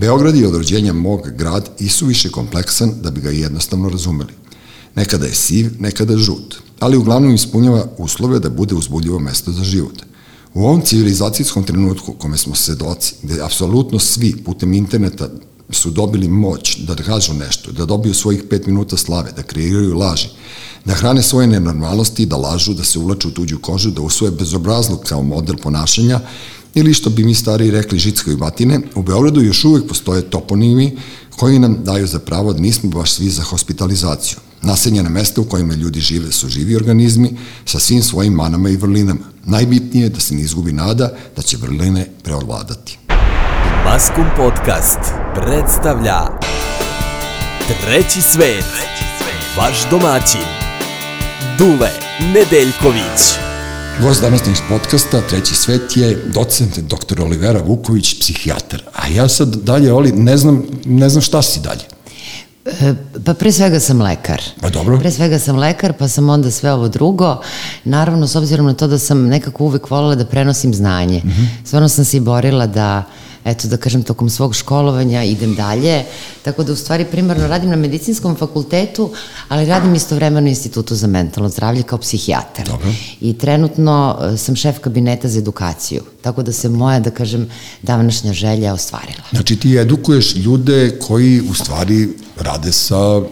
Beograd je od rođenja mog grad i suviše kompleksan da bi ga jednostavno razumeli. Nekada je siv, nekada žut, ali uglavnom ispunjava uslove da bude uzbudljivo mesto za život. U ovom civilizacijskom trenutku kome smo svedoci, gde apsolutno svi putem interneta su dobili moć da kažu nešto, da dobiju svojih pet minuta slave, da kreiraju laži, da hrane svoje nenormalnosti, da lažu, da se ulaču u tuđu kožu, da usvoje bezobrazluk kao model ponašanja ili što bi mi stari rekli žitskoj batine, u Beogradu još uvek postoje toponimi koji nam daju za pravo da nismo baš svi za hospitalizaciju. Nasenjena mesta u kojima ljudi žive su živi organizmi sa svim svojim manama i vrlinama. Najbitnije je da se ne izgubi nada da će vrline preovladati. Maskum Podcast predstavlja Treći svet, vaš domaćin, Dule Nedeljković. Gost današnjeg podcasta Treći svet je docent dr. Olivera Vuković, psihijatar. A ja sad dalje, Oli, ne znam, ne znam šta si dalje. E, Pa pre svega sam lekar. Pa dobro. Pre svega sam lekar, pa sam onda sve ovo drugo. Naravno, s obzirom na to da sam nekako uvek voljela da prenosim znanje. Mm. -hmm. Stvarno sam se i borila da eto da kažem tokom svog školovanja idem dalje, tako da u stvari primarno radim na medicinskom fakultetu, ali radim istovremeno u institutu za mentalno zdravlje kao psihijatar. Dobro. I trenutno e, sam šef kabineta za edukaciju, tako da se moja, da kažem, davnašnja želja ostvarila. Znači ti edukuješ ljude koji u stvari rade sa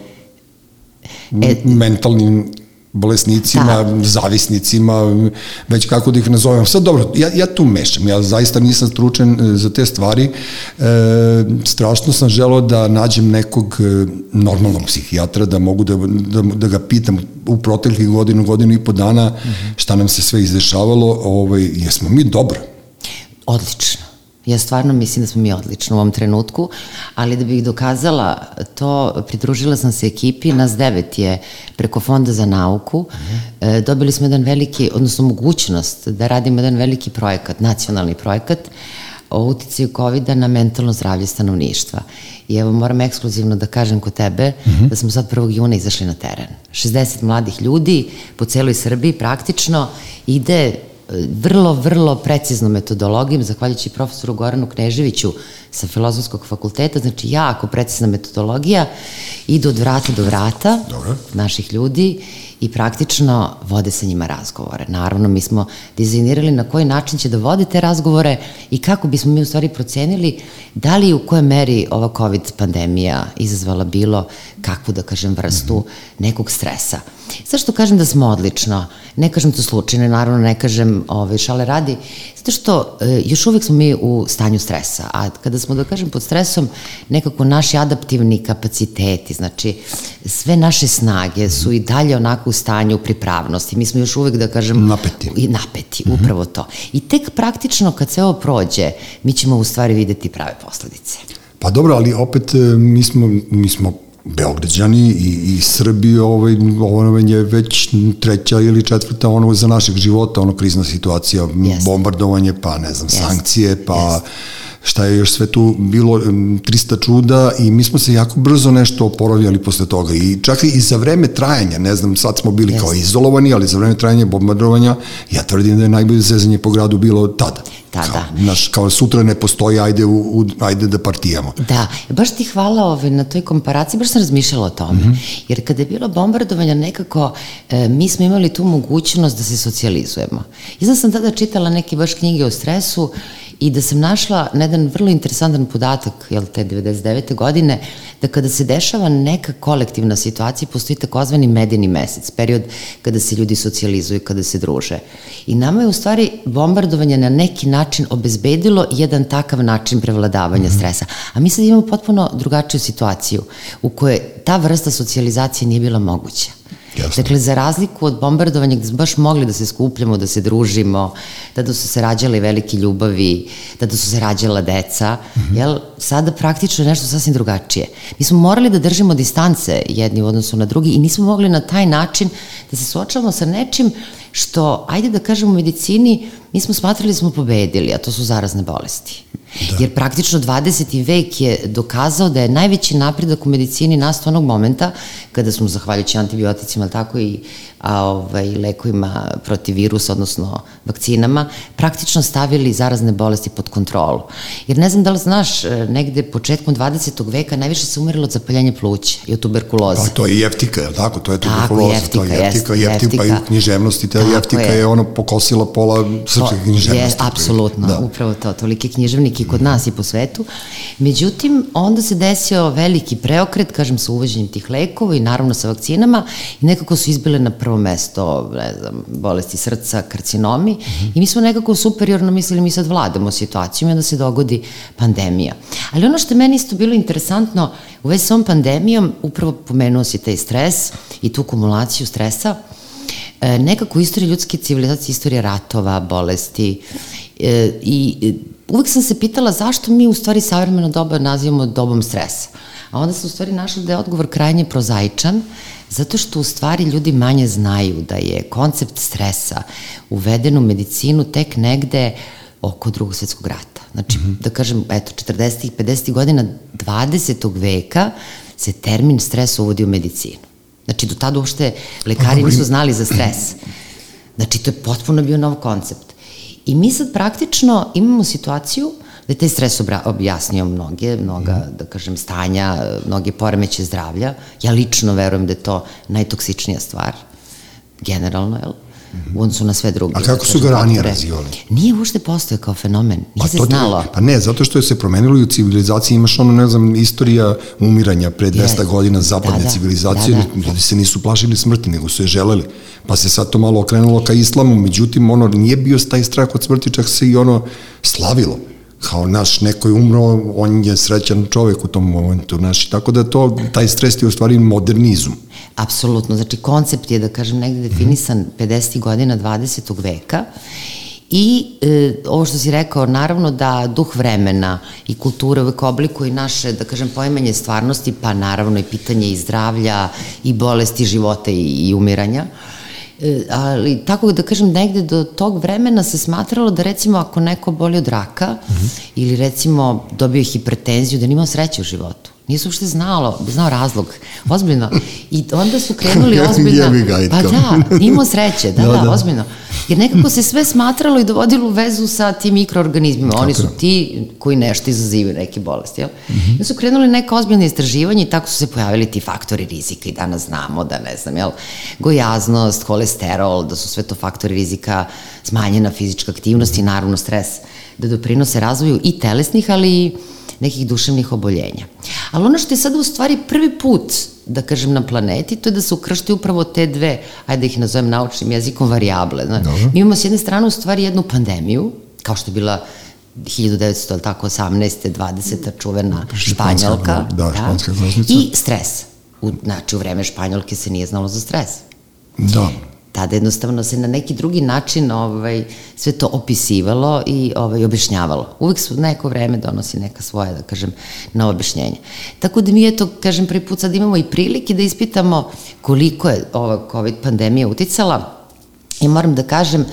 E, mentalnim bolesnicima, Da. zavisnicima, već kako da ih nazovem. Sad dobro, ja, ja tu mešam, ja zaista nisam stručen e, za te stvari. E, strašno sam želao da nađem nekog e, normalnog psihijatra, da mogu da, da, da ga pitam u proteklih godinu, godinu i po dana šta nam se sve izdešavalo, ovaj, jesmo mi dobro. Odlično. Ja stvarno mislim da smo mi odlično u ovom trenutku, ali da bih dokazala to, pridružila sam se ekipi, nas devet je preko Fonda za nauku, e, dobili smo jedan veliki, odnosno mogućnost da radimo jedan veliki projekat, nacionalni projekat, o uticaju COVID-a na mentalno zdravlje stanovništva. I evo moram ekskluzivno da kažem kod tebe mm -hmm. da smo sad 1. juna izašli na teren. 60 mladih ljudi po celoj Srbiji praktično ide vrlo, vrlo preciznom metodologijom, zahvaljujući profesoru Goranu Kneževiću sa Filozofskog fakulteta, znači jako precizna metodologija, idu od vrata do vrata Dobro. naših ljudi i praktično vode sa njima razgovore. Naravno, mi smo dizajnirali na koji način će da vode te razgovore i kako bismo mi u stvari procenili da li u kojoj meri ova COVID pandemija izazvala bilo kakvu, da kažem, vrstu nekog stresa. Zašto kažem da smo odlično? Ne kažem to slučajno, naravno ne kažem ove, šale radi, zato što e, još uvek smo mi u stanju stresa, a kada smo, da kažem, pod stresom, nekako naši adaptivni kapaciteti, znači sve naše snage su i dalje onako u stanju pripravnosti. Mi smo još uvek, da kažem... Napeti. I napeti, upravo to. I tek praktično kad se ovo prođe, mi ćemo u stvari videti prave posledice. Pa dobro, ali opet e, mi smo, mi smo Beograđani i, i Srbi, ovaj, ovo je već treća ili četvrta ono za našeg života, ono krizna situacija, Jeste. bombardovanje, pa ne znam, Jeste. sankcije, pa Jeste. Šta je još sve tu bilo, em, 300 čuda i mi smo se jako brzo nešto oporavljali posle toga i čak i za vreme trajanja, ne znam, sad smo bili kao Jeste. izolovani, ali za vreme trajanja bombardovanja, ja tvrdim da je najbolje zezanje po gradu bilo tada. Tada. Kao, naš, kao sutra ne postoji, ajde, u, u, ajde da partijamo. Da, baš ti hvala ove, na toj komparaciji, baš sam razmišljala o tome. Mm -hmm. Jer kada je bilo bombardovanja nekako, e, mi smo imali tu mogućnost da se socijalizujemo. I znam sam tada čitala neke baš knjige o stresu i da sam našla na jedan vrlo interesantan podatak, jel te 99. godine, da kada se dešava neka kolektivna situacija, postoji takozvani medijni mesec, period kada se ljudi socijalizuju, kada se druže. I nama je u stvari bombardovanje na neki način obezbedilo jedan takav način prevladavanja mm -hmm. stresa. A mi sad imamo potpuno drugačiju situaciju u kojoj ta vrsta socijalizacije nije bila moguća. Jasno. Dakle, za razliku od bombardovanja gde smo baš mogli da se skupljamo, da se družimo, tada su se rađale velike ljubavi, tada su se rađala deca, mm -hmm. jel, sada praktično je nešto sasvim drugačije. Mi smo morali da držimo distance jedni u odnosu na drugi i nismo mogli na taj način da se suočavamo sa nečim što, ajde da kažemo u medicini, mi smo smatrali da smo pobedili, a to su zarazne bolesti. Da. Jer praktično 20. vek je dokazao da je najveći napredak u medicini nastao onog momenta kada smo, zahvaljujući antibioticima, tako i a, ovaj, lekovima protiv virusa, odnosno vakcinama, praktično stavili zarazne bolesti pod kontrolu. Jer ne znam da li znaš, e, negde početkom 20. veka najviše se umirilo od zapaljenja pluća i od tuberkuloze. Pa to je jeftika, je li tako? To je tuberkuloza, tako, jeftika, to je jeftika, jest, jeftika, pa i u književnosti, ta jeftika je. je ono pokosila pola srpske književnosti. Je, apsolutno, da. upravo to, tolike književnike i kod nas i po svetu. Međutim, onda se desio veliki preokret, kažem, sa uvođenjem tih lekova i naravno sa vakcinama i nekako su izbile na prvo mesto, ne znam, bolesti srca, karcinomi mm -hmm. i mi smo nekako superiorno mislili mi sad vladamo situacijom i onda se dogodi pandemija. Ali ono što je meni isto bilo interesantno u vezi sa ovom pandemijom, upravo pomenuo si taj stres i tu kumulaciju stresa, e, nekako u istoriji ljudske civilizacije, istorija ratova, bolesti e, i uvek sam se pitala zašto mi u stvari savremeno doba nazivamo dobom stresa. A onda sam u stvari našla da je odgovor krajnje prozaičan, Zato što u stvari ljudi manje znaju da je koncept stresa uveden u medicinu tek negde oko drugog svetskog rata. Znači, mm -hmm. da kažem, eto, 40. i 50. godina 20. veka se termin stres uvodi u medicinu. Znači, do tada uopšte lekari nisu znali za stres. Znači, to je potpuno bio nov koncept. I mi sad praktično imamo situaciju da je taj stres objasnio mnoge, mnoga, mm. da kažem, stanja, mnoge poremeće zdravlja. Ja lično verujem da je to najtoksičnija stvar, generalno, jel? U odnosu na sve druge. A kako su ga ranije razivali? Nije uopšte postoje kao fenomen, nije pa se znalo. Pa ne, zato što je se promenilo i u civilizaciji imaš ono, ne znam, istorija umiranja pre 200 yes. godina zapadne da, da, civilizacije, da, da. ljudi se nisu plašili smrti, nego su je želeli. Pa se sad to malo okrenulo ka islamu, međutim, ono, nije bio taj strah od smrti, čak se i ono slavilo kao naš neko je umro, on je srećan čovek u tom momentu, naš, tako da to, taj stres je u stvari modernizum. Apsolutno, znači koncept je, da kažem, negde definisan 50. godina 20. veka I e, ovo što si rekao, naravno da duh vremena i kultura uvek oblikuje naše, da kažem, pojmanje stvarnosti, pa naravno i pitanje i zdravlja i bolesti života i, i umiranja. E, ali tako da kažem negde do tog vremena se smatralo da recimo ako neko boli od raka mm -hmm. ili recimo dobio hipertenziju da nima sreće u životu Nisu uopšte znalo, znao razlog, ozbiljno. I onda su krenuli ozbiljno. Pa da, imao sreće, da, da, da, da, ozbiljno. Jer nekako se sve smatralo i dovodilo u vezu sa tim mikroorganizmima. Oni su ti koji nešto izazivaju neke bolesti, jel? Mm -hmm. I su krenuli neka ozbiljna istraživanja i tako su se pojavili ti faktori rizika i danas znamo da, ne znam, jel, gojaznost, kolesterol, da su sve to faktori rizika, smanjena fizička aktivnost i naravno stres da doprinose razvoju i telesnih, ali i nekih duševnih oboljenja. Ali ono što je sada u stvari prvi put, da kažem, na planeti, to je da se ukršte upravo te dve, ajde da ih nazovem naučnim jezikom, varijable. Znači, mi imamo s jedne strane u stvari jednu pandemiju, kao što je bila 1900, tako, 18. 20. čuvena španjolka. Da, španska da, I stres. U, znači, u vreme španjolke se nije znalo za stres. Da tada jednostavno se na neki drugi način ovaj, sve to opisivalo i ovaj, objašnjavalo. Uvek su neko vreme donosi neka svoja, da kažem, na objašnjenje. Tako da mi je to, kažem, prvi put sad imamo i prilike da ispitamo koliko je ova COVID pandemija uticala i moram da kažem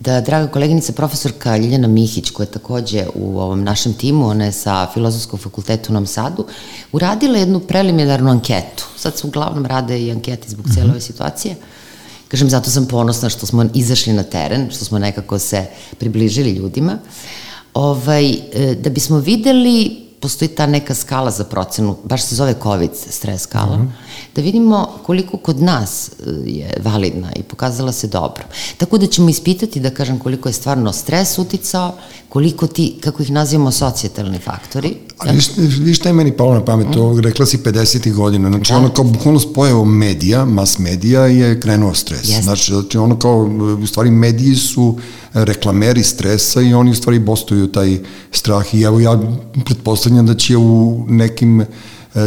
da draga koleginica profesorka Ljiljana Mihić, koja je takođe u ovom našem timu, ona je sa Filozofskog fakulteta u Nam Sadu, uradila jednu preliminarnu anketu. Sad se uglavnom rade i anketi zbog mm -hmm. ove situacije. Kažem, zato sam ponosna što smo izašli na teren, što smo nekako se približili ljudima, ovaj, e, da bismo videli postoji ta neka skala za procenu, baš se zove COVID stres skala, mm -hmm. da vidimo koliko kod nas e, je validna i pokazala se dobro. Tako da ćemo ispitati, da kažem, koliko je stvarno stres uticao, koliko ti, kako ih nazivamo, socijetalni faktori. Ali viš, šta je meni palo na pamet, mm. to rekla si 50. godina, znači da. ono kao bukvalno spojevo medija, mas medija je krenuo stres. Yes. Znači, znači ono kao, u stvari mediji su reklameri stresa i oni u stvari bostuju taj strah i evo ja pretpostavljam da će u nekim e,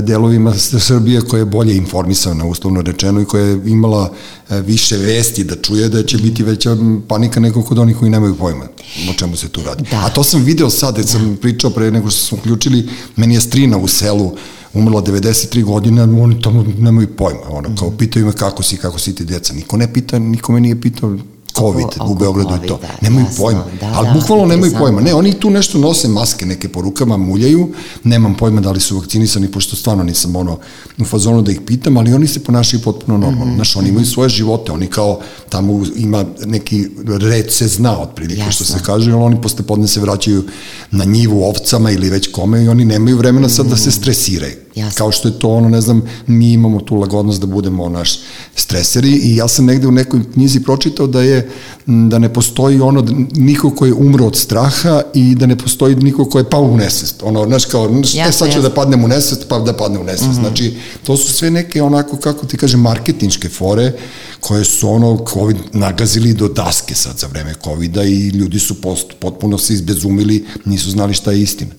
delovima Srbije koja je bolje informisana, uslovno rečeno, i koja je imala e, više vesti da čuje da će biti veća panika nego kod onih koji nemaju pojma o čemu se tu radi. Da. A to sam video sad, jer sam da. pričao pre nego što smo uključili, meni je strina u selu umrla 93 godine, oni tamo nemaju pojma, ono, kao pitaju me kako si, kako si ti deca. Niko ne pita, niko me nije pitao COVID oko u Beogradu i to. COVID-a, Nemaju jasno, pojma. da, ali da, bukvalno nemaju interesantno. pojma. Ne, oni tu nešto nose maske neke po rukama, muljaju, nemam pojma da li su vakcinisani, pošto stvarno nisam ono u fazonu da ih pitam, ali oni se ponašaju potpuno normalno. Mhm, Znaš, oni imaju svoje živote, oni kao tamo ima neki red se zna otprilike što Jasno. se kaže, ali oni posle podne se vraćaju na njivu ovcama ili već kome i oni nemaju vremena sad da se stresiraju. Jasno. Kao što je to ono, ne znam, mi imamo tu lagodnost da budemo naš streseri i ja sam negde u nekoj knjizi pročitao da je da ne postoji ono da niko ko je umro od straha i da ne postoji niko ko je pao u nesvest. Ono, znaš, kao, znaš, e, Jasno, sad ću jasno. da padnem u nesvest, pa da padnem u nesvest. Mm -hmm. Znači, to su sve neke onako, kako ti kažem, marketinške fore koje su ono COVID nagazili do daske sad za vreme COVID-a i ljudi su post, potpuno se izbezumili, nisu znali šta je istina.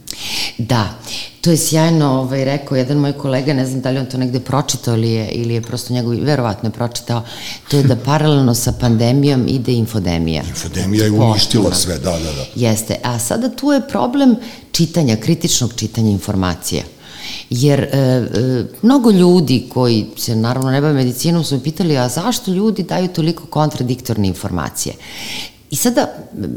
Da, to je sjajno ovaj, rekao jedan moj kolega, ne znam da li on to negde pročitao ili je, ili je prosto njegov, verovatno je pročitao, to je da paralelno sa pandemijom ide infodemija. Infodemija je uništila sve, da, da, da. Jeste, a sada tu je problem čitanja, kritičnog čitanja informacija. Jer e, e, mnogo ljudi koji se naravno ne bave medicinom su me pitali, a zašto ljudi daju toliko kontradiktorne informacije? I sada,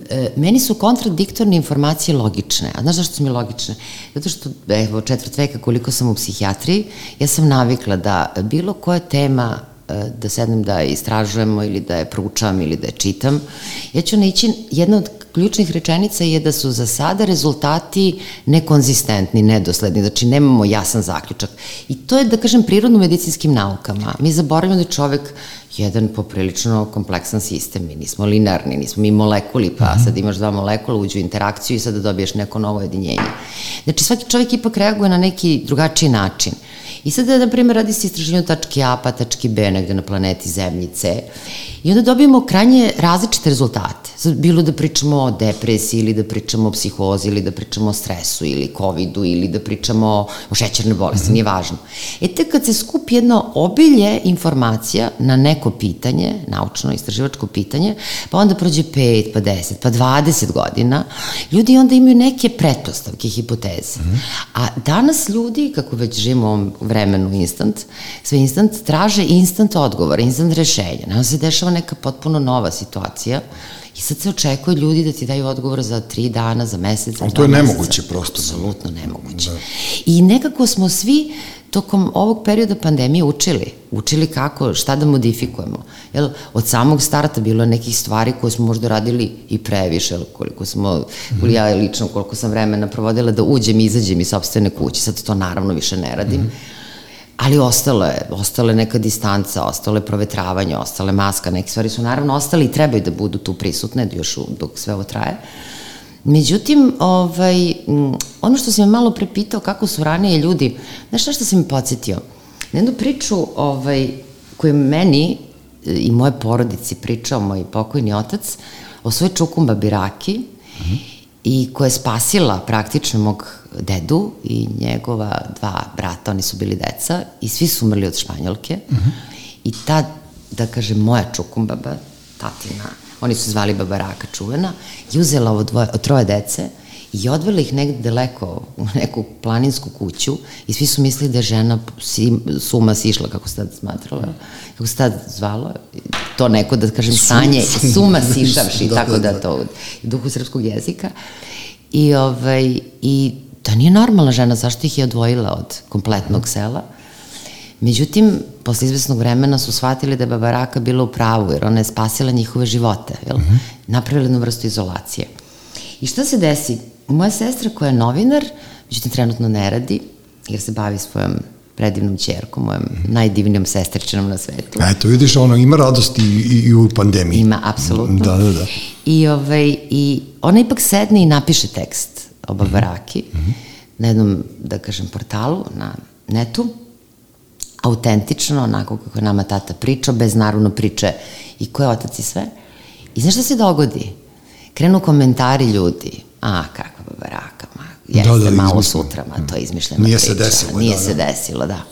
e, meni su kontradiktorne informacije logične. A znaš zašto su mi logične? Zato što, evo, četvrt veka koliko sam u psihijatriji, ja sam navikla da bilo koja tema e, da sednem da je istražujemo ili da je proučavam ili da je čitam, ja ću naići, jedna od ključnih rečenica je da su za sada rezultati nekonzistentni, nedosledni, znači nemamo jasan zaključak. I to je, da kažem, prirodno medicinskim naukama. Mi zaboravimo da je čovek jedan poprilično kompleksan sistem, mi nismo linearni, nismo mi molekuli, pa sad imaš dva molekula, uđu u interakciju i sada dobiješ neko novo jedinjenje. Znači svaki čovjek ipak reaguje na neki drugačiji način. I sada, na primjer, radi se istraživanje tačke A pa tačke B negde na planeti Zemlji C. I onda dobijemo krajnje različite rezultate. Sad, bilo da pričamo o depresiji ili da pričamo o psihozi ili da pričamo o stresu ili covidu ili da pričamo o šećernoj bolesti, mm -hmm. nije važno. E tek kad se skupi jedno obilje informacija na neko pitanje, naučno istraživačko pitanje, pa onda prođe 5, pa 10, pa 20 godina, ljudi onda imaju neke pretpostavke, hipoteze. Mm -hmm. A danas ljudi, kako već živimo u ovom vremenu instant, sve instant, traže instant odgovor, instant rešenja. Nama se dešava neka potpuno nova situacija i sad se očekuje ljudi da ti daju odgovor za tri dana, za mesec, za Ali to je meseca. nemoguće prosto. Apsolutno nemoguće. Da. I nekako smo svi tokom ovog perioda pandemije učili. Učili kako, šta da modifikujemo. Jel, od samog starta bilo je nekih stvari koje smo možda radili i previše, jel, koliko smo, mm ja lično, koliko sam vremena provodila da uđem i izađem iz sobstvene kuće. Sad to naravno više ne radim. Mm ali ostalo je, ostala je neka distanca, ostalo je provetravanje, ostale maska, neke stvari su naravno ostali i trebaju da budu tu prisutne još u, dok sve ovo traje. Međutim, ovaj, ono što sam me malo prepitao kako su ranije ljudi, znaš šta što sam mi podsjetio? Na jednu priču ovaj, koju meni e, i moje porodici pričao moj pokojni otac o svoj čukumba Biraki mm -hmm. i koja je spasila praktično mog dedu i njegova dva brata, oni su bili deca i svi su umrli od španjolke mm -hmm. i ta, da kažem, moja čukumbaba, tatina, oni su zvali baba Raka čuvena, i uzela ovo dvoje, troje dece i odvela ih negde daleko u neku planinsku kuću i svi su mislili da je žena si, suma sišla, kako se tad smatrala, kako se tad zvalo, to neko, da kažem, sanje, suma sišavši, da, tako da, da, to u duhu srpskog jezika. I, ovaj, i da nije normalna žena, zašto ih je odvojila od kompletnog sela? Međutim, posle izvesnog vremena su shvatili da je Baba Raka bila u pravu, jer ona je spasila njihove živote, jel? Mm -hmm. napravila jednu vrstu izolacije. I šta se desi? Moja sestra koja je novinar, međutim trenutno ne radi, jer se bavi svojom predivnom čerkom, mojom najdivnijom sestričinom na svetu. Eto, vidiš, ono, ima radosti i, i u pandemiji. Ima, apsolutno. Da, da, da. I, ovaj, I ona ipak sedne i napiše tekst o Babaraki mm -hmm. na jednom, da kažem, portalu, na netu, autentično, onako kako je nama tata pričao, bez naravno priče i ko je otac i sve. I znaš šta se dogodi? Krenu komentari ljudi, a kakva babaraka, ma, jeste da, da, malo izmišljeno. sutra, ma to je izmišljena Nije priča. se desilo. Nije da, se da. desilo, da.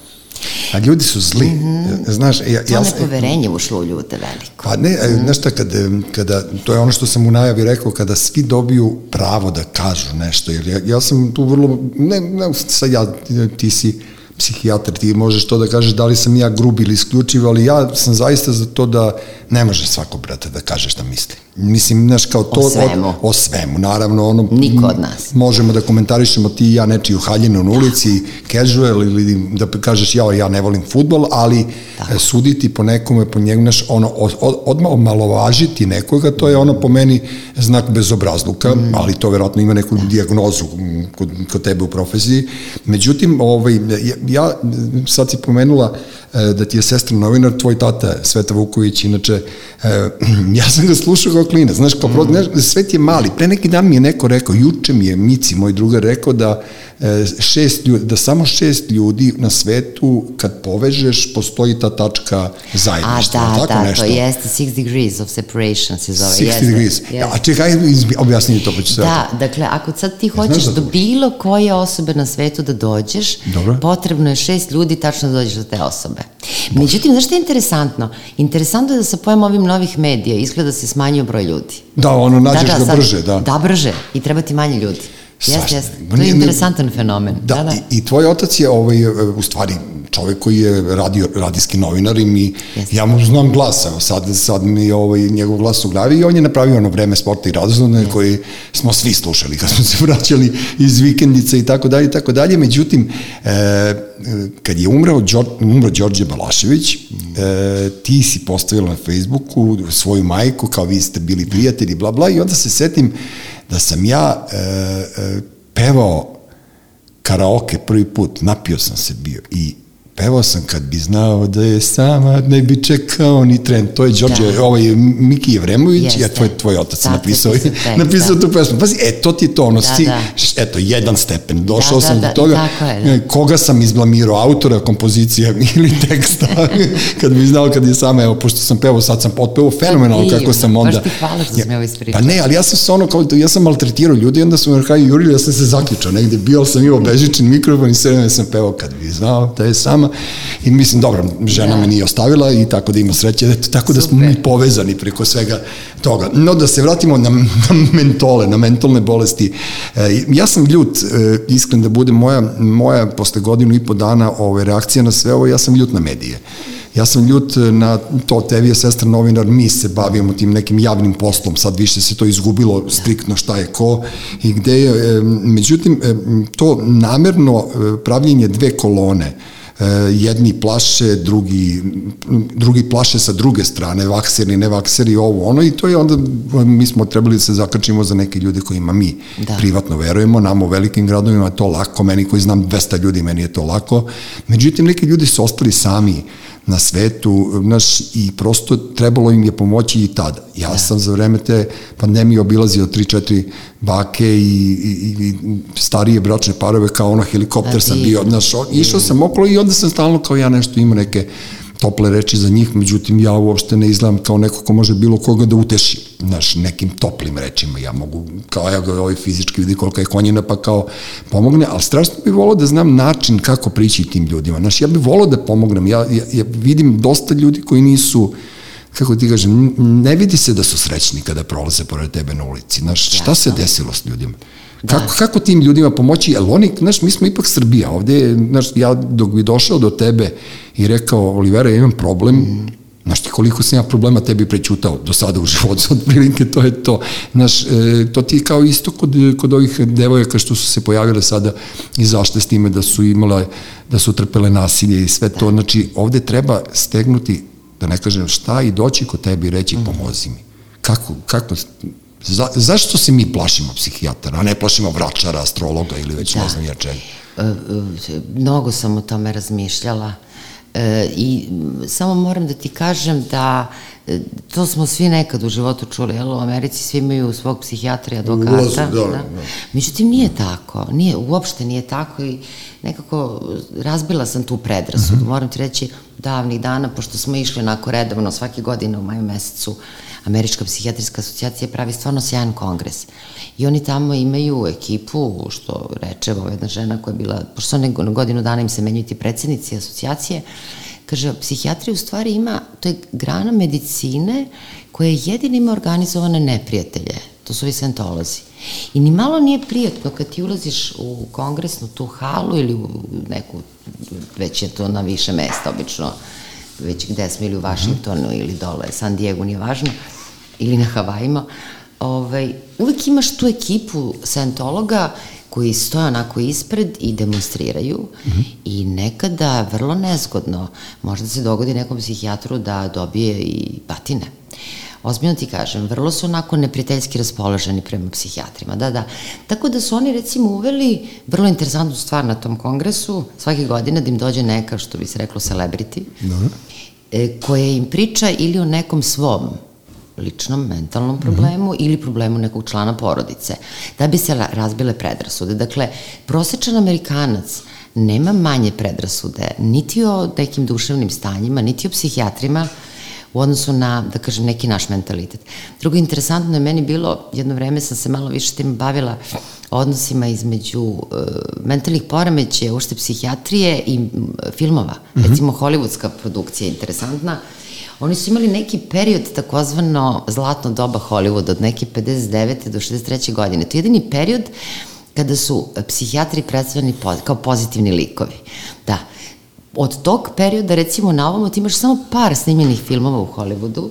A ljudi su zli. Mm -hmm. Znaš, ja, to ja, nepoverenje ušlo u ljude veliko. Pa ne, mm. znaš šta, kada, kada, to je ono što sam u najavi rekao, kada svi dobiju pravo da kažu nešto, jer ja, ja sam tu vrlo, ne, ne sad ja, ti si psihijatar, ti možeš to da kažeš da li sam ja grub ili isključiv, ali ja sam zaista za to da ne može svako, brate, da kaže šta misli. Mislim, znaš, kao to... O svemu. O, o svemu, naravno, ono... Niko od nas. Možemo da komentarišemo ti i ja nečiju haljinu na ulici, casual, ili da kažeš ja, ja ne volim futbol, ali Tako. suditi po nekome, po njegu, znaš, ono, od, odmah omalovažiti nekoga, to je ono po meni znak bezobrazluka, mm. ali to verovatno ima neku da. dijagnozu kod, kod tebe u profesiji. Međutim, ovaj, ja, sad si pomenula da ti je sestra novinar, tvoj tata Sveta Vuković, inače, e, ja sam ga slušao kao klina, znaš, kao mm. znaš, svet je mali. Pre neki dan mi je neko rekao, juče mi je Mici, moj drugar, rekao da e, šest ljudi, da samo šest ljudi na svetu kad povežeš postoji ta tačka zajedništva. A da, tako da, nešto? to jeste six degrees of separation se zove. 60 jeste, degrees. Jeste. Ja, a čekaj, objasni to pa ću sve. Da, dakle, ako sad ti hoćeš do bilo koje osobe na svetu da dođeš, Dobro. potrebno je šest ljudi tačno da dođeš do te osobe. Međutim, znaš što je interesantno? Interesantno je da sa pojem ovim novih medija izgleda da se smanjio broj ljudi. Da, ono, nađeš da, da, ga brže, da. Da, brže. I treba ti manje ljudi. Jeste, jeste. To je interesantan fenomen. Da, da, da. I, i tvoj otac je ovaj, u stvari čovek koji je radio, radijski novinar i mi, yes. ja mu znam glas, evo sad, sad mi je ovaj, njegov glas u glavi i on je napravio ono vreme sporta i razhodne yes. koji smo svi slušali kad smo se vraćali iz vikendice i tako dalje i tako dalje. Međutim, e, kad je umreo, umro Đorđe Balašević, e, ti si postavila na Facebooku svoju majku, kao vi ste bili prijatelji, bla bla, i onda se setim da sam ja e, e, pevao karaoke prvi put, napio sam se bio i Pevao sam kad bi znao da je sama, ne bi čekao ni tren. To je Đorđe, da. ovaj Miki Jevremović, Jeste. ja tvoj, tvoj otac da, napisao, napisao da. tu pesmu. Pazi, e, to ti je to, ono, da, si, da. eto, jedan stepen, došao da, sam da, do toga, je, da. E, koga sam izblamirao, autora, kompozicija ili teksta, kad bi znao kad je sama, evo, pošto sam pevao, sad sam potpevao fenomenalno kako sam onda... Baš ti hvala što sam ja ovo ispričao. Pa ne, ali ja sam se ono, kao, ja sam maltretirao ljudi, onda su me na jurili, ja sam se zaključao negde, bio sam imao bežični mikrofon i sve sam pevao kad bi znao da je sama godinama i mislim, dobro, žena da. me nije ostavila i tako da ima sreće, tako da smo mi povezani preko svega toga. No, da se vratimo na, na mentole, na mentalne bolesti. E, ja sam ljut, e, iskren da bude moja, moja posle godinu i po dana ove, reakcija na sve ovo, ja sam ljut na medije. Ja sam ljut na to, tebi je sestra novinar, mi se bavimo tim nekim javnim poslom, sad više se to izgubilo striktno šta je ko i gde je, e, međutim, e, to namerno e, pravljenje dve kolone, E, jedni plaše, drugi, drugi plaše sa druge strane, vakseri, ne vakseri, ovo, ono, i to je onda, mi smo trebali da se zakačimo za neke ljude kojima mi da. privatno verujemo, nam u velikim gradovima to lako, meni koji znam 200 ljudi, meni je to lako, međutim, neki ljudi su ostali sami, na svetu, znaš, i prosto trebalo im je pomoći i tada. Ja da. sam za vreme te pandemije obilazio 3-4 bake i, i, i starije bračne parove kao ono helikopter da, sam bio, znaš, išao sam okolo i onda sam stalno kao ja nešto imao neke tople reči za njih, međutim ja uopšte ne izgledam kao neko ko može bilo koga da uteši, znaš, nekim toplim rečima, ja mogu, kao ja ovaj fizički vidi kolika je konjina, pa kao pomogne, ali strašno bih volao da znam način kako prići tim ljudima, znaš, ja bih volao da pomognem, ja, ja, ja vidim dosta ljudi koji nisu, kako ti kažem, ne vidi se da su srećni kada prolaze pored tebe na ulici, znaš, šta se desilo s ljudima? Kako, kako tim ljudima pomoći? Jer oni, znaš, mi smo ipak Srbija. Ovde, znaš, ja dok bi došao do tebe i rekao, Olivera, ja imam problem, mm. Znaš ti koliko sam ja problema tebi prećutao do sada u životu, otprilike to je to. Znaš, e, to ti kao isto kod, kod ovih devojaka što su se pojavile sada i zašte s time da su imale, da su trpele nasilje i sve to. Znači, ovde treba stegnuti, da ne kažem šta, i doći kod tebi i reći mm. pomozi mi. Kako, kako, Za, zašto se mi plašimo psihijatara, a ne plašimo vračara, astrologa ili već da. ne znam ja čega? E, e, mnogo sam o tome razmišljala e, i samo moram da ti kažem da to smo svi nekad u životu čuli, jel, u Americi svi imaju svog psihijatra i advokata. Ulazu, da, da. da. Međutim, nije tako, nije, uopšte nije tako i nekako razbila sam tu predrasudu. Mm -hmm. Moram ti reći, davnih dana, pošto smo išli onako redovno svake godine u maju mesecu, Američka psihijatrijska asocijacija pravi stvarno sjajan kongres. I oni tamo imaju ekipu, što reče ova jedna žena koja je bila, pošto ne godinu dana im se menjuju ti predsednici asocijacije, kaže, psihijatrija u stvari ima, to je grana medicine koja jedina ima organizovane neprijatelje, to su ovi sventolozi. I ni malo nije prijatno kad ti ulaziš u kongresnu tu halu ili u neku, već je to na više mesta obično, već gde smo, ili u Vašingtonu, ili dole, San Diego, nije važno, ili na Havajima, ovaj, uvek imaš tu ekipu scientologa koji stoje onako ispred i demonstriraju mm -hmm. i nekada vrlo nezgodno možda se dogodi nekom psihijatru da dobije i batine. Ozbiljno ti kažem, vrlo su onako neprijateljski raspoloženi prema psihijatrima, da, da. Tako da su oni recimo uveli vrlo interesantnu stvar na tom kongresu, svake godine da im dođe neka, što bi se reklo, celebrity, da. E, koja im priča ili o nekom svom ličnom mentalnom problemu mm -hmm. ili problemu nekog člana porodice, da bi se razbile predrasude. Dakle, prosečan Amerikanac nema manje predrasude niti o nekim duševnim stanjima, niti o psihijatrima, u odnosu na, da kažem, neki naš mentalitet. Drugo, interesantno je meni bilo, jedno vreme sam se malo više tim bavila odnosima između uh, mentalnih poremećaja, ušte psihijatrije i uh, filmova. Mm -hmm. Recimo, hollywoodska produkcija je interesantna. Oni su imali neki period, takozvano zlatno doba Hollywooda, od neke 59. do 63. godine. To je jedini period kada su psihijatri predstavljeni kao pozitivni likovi. Da, od tog perioda, recimo na ovom, ti imaš samo par snimljenih filmova u Hollywoodu,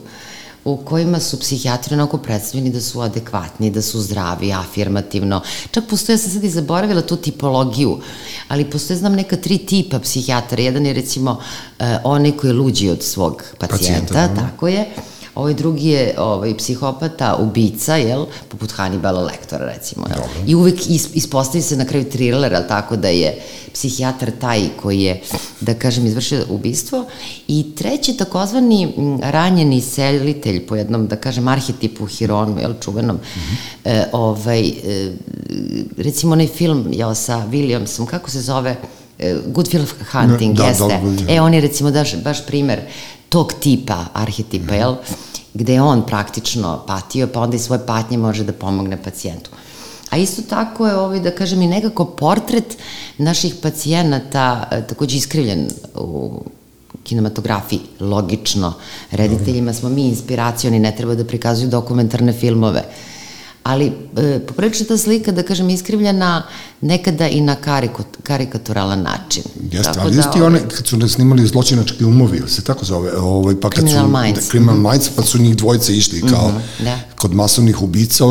u kojima su psihijatri onako predstavljeni da su adekvatni, da su zdravi, afirmativno. Čak postoje, ja sam sad i zaboravila tu tipologiju, ali postoje, znam, neka tri tipa psihijatara. Jedan je, recimo, uh, onaj koji je luđi od svog pacijenta, pacijenta da. tako je. Ovaj drugi je ovaj, psihopata, ubica, jel, poput Hannibala Lektora, recimo. Jel? I uvek is, ispostavi se na kraju thriller, ali tako da je psihijatar taj koji je, da kažem, izvršio ubistvo. I treći, takozvani ranjeni selitelj, po jednom, da kažem, arhetipu Hironu, jel, čuvenom, mm -hmm. e, ovaj, e, recimo onaj film, jel, sa Williamsom, kako se zove, e, Good Will Hunting, da, da jeste. Da, da, e, on je recimo daš, baš primer tog tipa arhetipa, jel? Gde je on praktično patio, pa onda i svoje patnje može da pomogne pacijentu. A isto tako je, ovaj, da kažem, i nekako portret naših pacijenata e, takođe iskrivljen u kinematografiji, logično. Rediteljima smo mi inspiracioni, ne treba da prikazuju dokumentarne filmove ali e, poprilično ta slika, da kažem, iskrivljena nekada i na karikaturalan način. Jeste, tako ali da, isti one, kad su ne snimali zločinački umovi, se tako zove, ovaj, pa kad Criminal su, Minds. Da, Criminal mm -hmm. Minds, pa su njih dvojice išli, kao mm -hmm, da. kod masovnih ubica,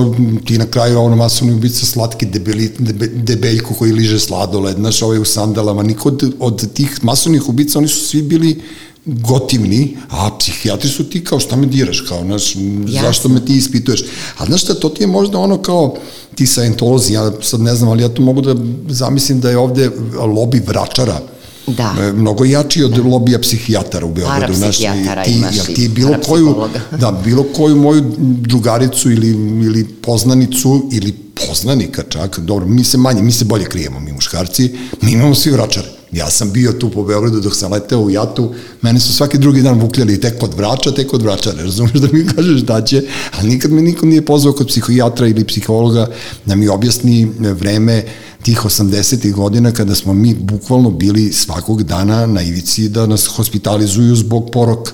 ti na kraju ono masovni ubica slatki debeli, debe, debeljko koji liže sladoled, znaš, ovaj u sandalama, niko od, od tih masovnih ubica, oni su svi bili gotivni, a psihijatri su ti kao šta me diraš, kao, znaš, Jasne. zašto me ti ispituješ. A znaš šta, to ti je možda ono kao ti saentolozi, ja sad ne znam, ali ja to mogu da zamislim da je ovde lobi vračara, Da. E, mnogo jači od da. lobija psihijatara u Beogradu. Znaš, ti, imaš ja, ti bilo koju, da, bilo koju moju drugaricu ili, ili poznanicu ili poznanika čak, dobro, mi se manje, mi se bolje krijemo, mi muškarci, mi imamo svi vračare. Ja sam bio tu po Beogradu dok sam leteo u jatu, mene su svaki drugi dan vukljali tek kod vrača, tek kod vrača, ne razumeš da mi kažeš da će, ali nikad me niko nije pozvao kod psihijatra ili psihologa da mi objasni vreme tih 80. godina kada smo mi bukvalno bili svakog dana na ivici da nas hospitalizuju zbog poroka.